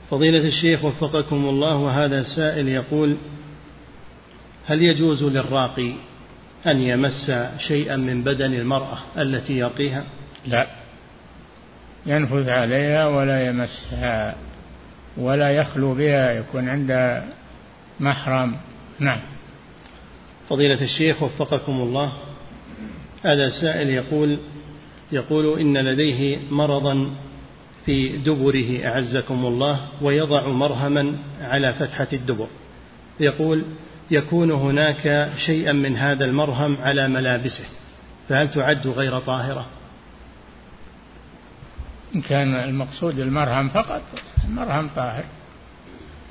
فضيلة الشيخ وفقكم الله وهذا سائل يقول هل يجوز للراقي أن يمس شيئا من بدن المرأة التي يرقيها؟ لا. ينفذ عليها ولا يمسها ولا يخلو بها يكون عند محرم. نعم. فضيلة الشيخ وفقكم الله. هذا سائل يقول يقول إن لديه مرضا في دبره أعزكم الله ويضع مرهما على فتحة الدبر. يقول يكون هناك شيئا من هذا المرهم على ملابسه فهل تعد غير طاهرة؟ إن كان المقصود المرهم فقط المرهم طاهر.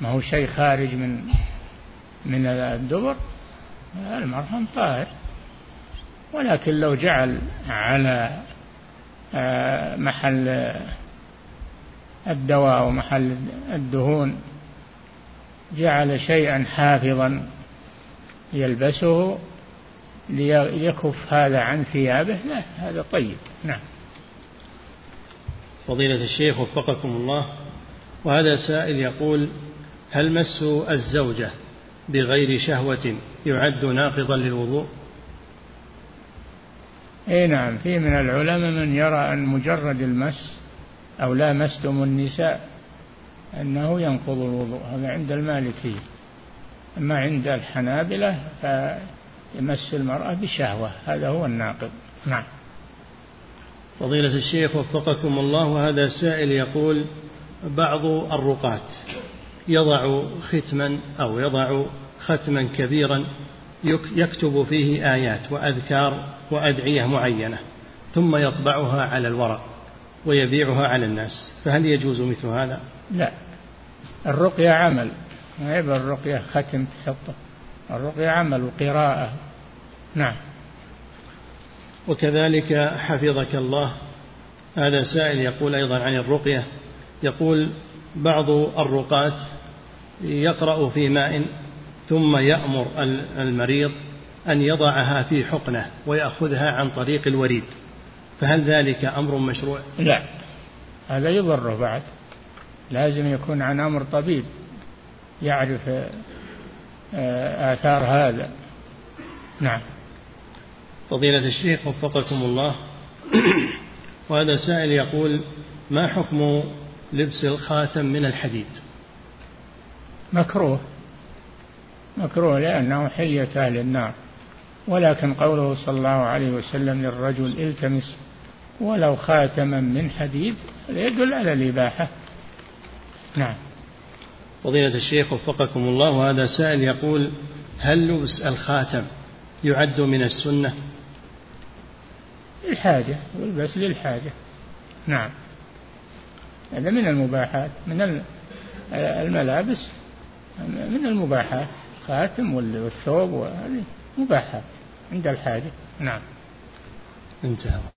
ما هو شيء خارج من من الدبر المرهم طاهر. ولكن لو جعل على آه، محل الدواء ومحل الدهون جعل شيئا حافظا يلبسه ليكف هذا عن ثيابه لا هذا طيب. نعم. فضيلة الشيخ وفقكم الله وهذا سائل يقول هل مس الزوجة؟ بغير شهوة يعد ناقضا للوضوء؟ اي نعم في من العلماء من يرى أن مجرد المس أو لا مستم النساء أنه ينقض الوضوء هذا عند المالكية. أما عند الحنابلة فيمس المرأة بشهوة هذا هو الناقض. نعم. فضيلة الشيخ وفقكم الله وهذا سائل يقول بعض الرقاة يضع ختما أو يضع ختما كبيرا يكتب فيه آيات وأذكار وأدعية معينة ثم يطبعها على الورق ويبيعها على الناس. فهل يجوز مثل هذا؟ لا. الرقية عمل. ما يبقى الرقية ختم تحطه. الرقية عمل وقراءة. نعم. وكذلك حفظك الله. هذا سائل يقول أيضا عن الرقية. يقول بعض الرقاة يقرأ في ماء ثم يأمر المريض أن يضعها في حقنة ويأخذها عن طريق الوريد. فهل ذلك أمر مشروع؟ لا هذا يضره بعد. لازم يكون عن أمر طبيب يعرف آه، آثار هذا. نعم. فضيلة الشيخ وفقكم الله. وهذا سائل يقول ما حكم لبس الخاتم من الحديد؟ مكروه. مكروه لأنه حلية أهل النار ولكن قوله صلى الله عليه وسلم للرجل التمس ولو خاتما من حديد يدل على الإباحة. نعم. فضيلة الشيخ وفقكم الله وهذا سائل يقول هل لبس الخاتم يعد من السنة؟ للحاجة يلبس للحاجة. نعم. هذا من المباحات من الملابس من المباحات. الخاتم والثوب وهذه مباحات عند الحاجة. نعم. انتهى.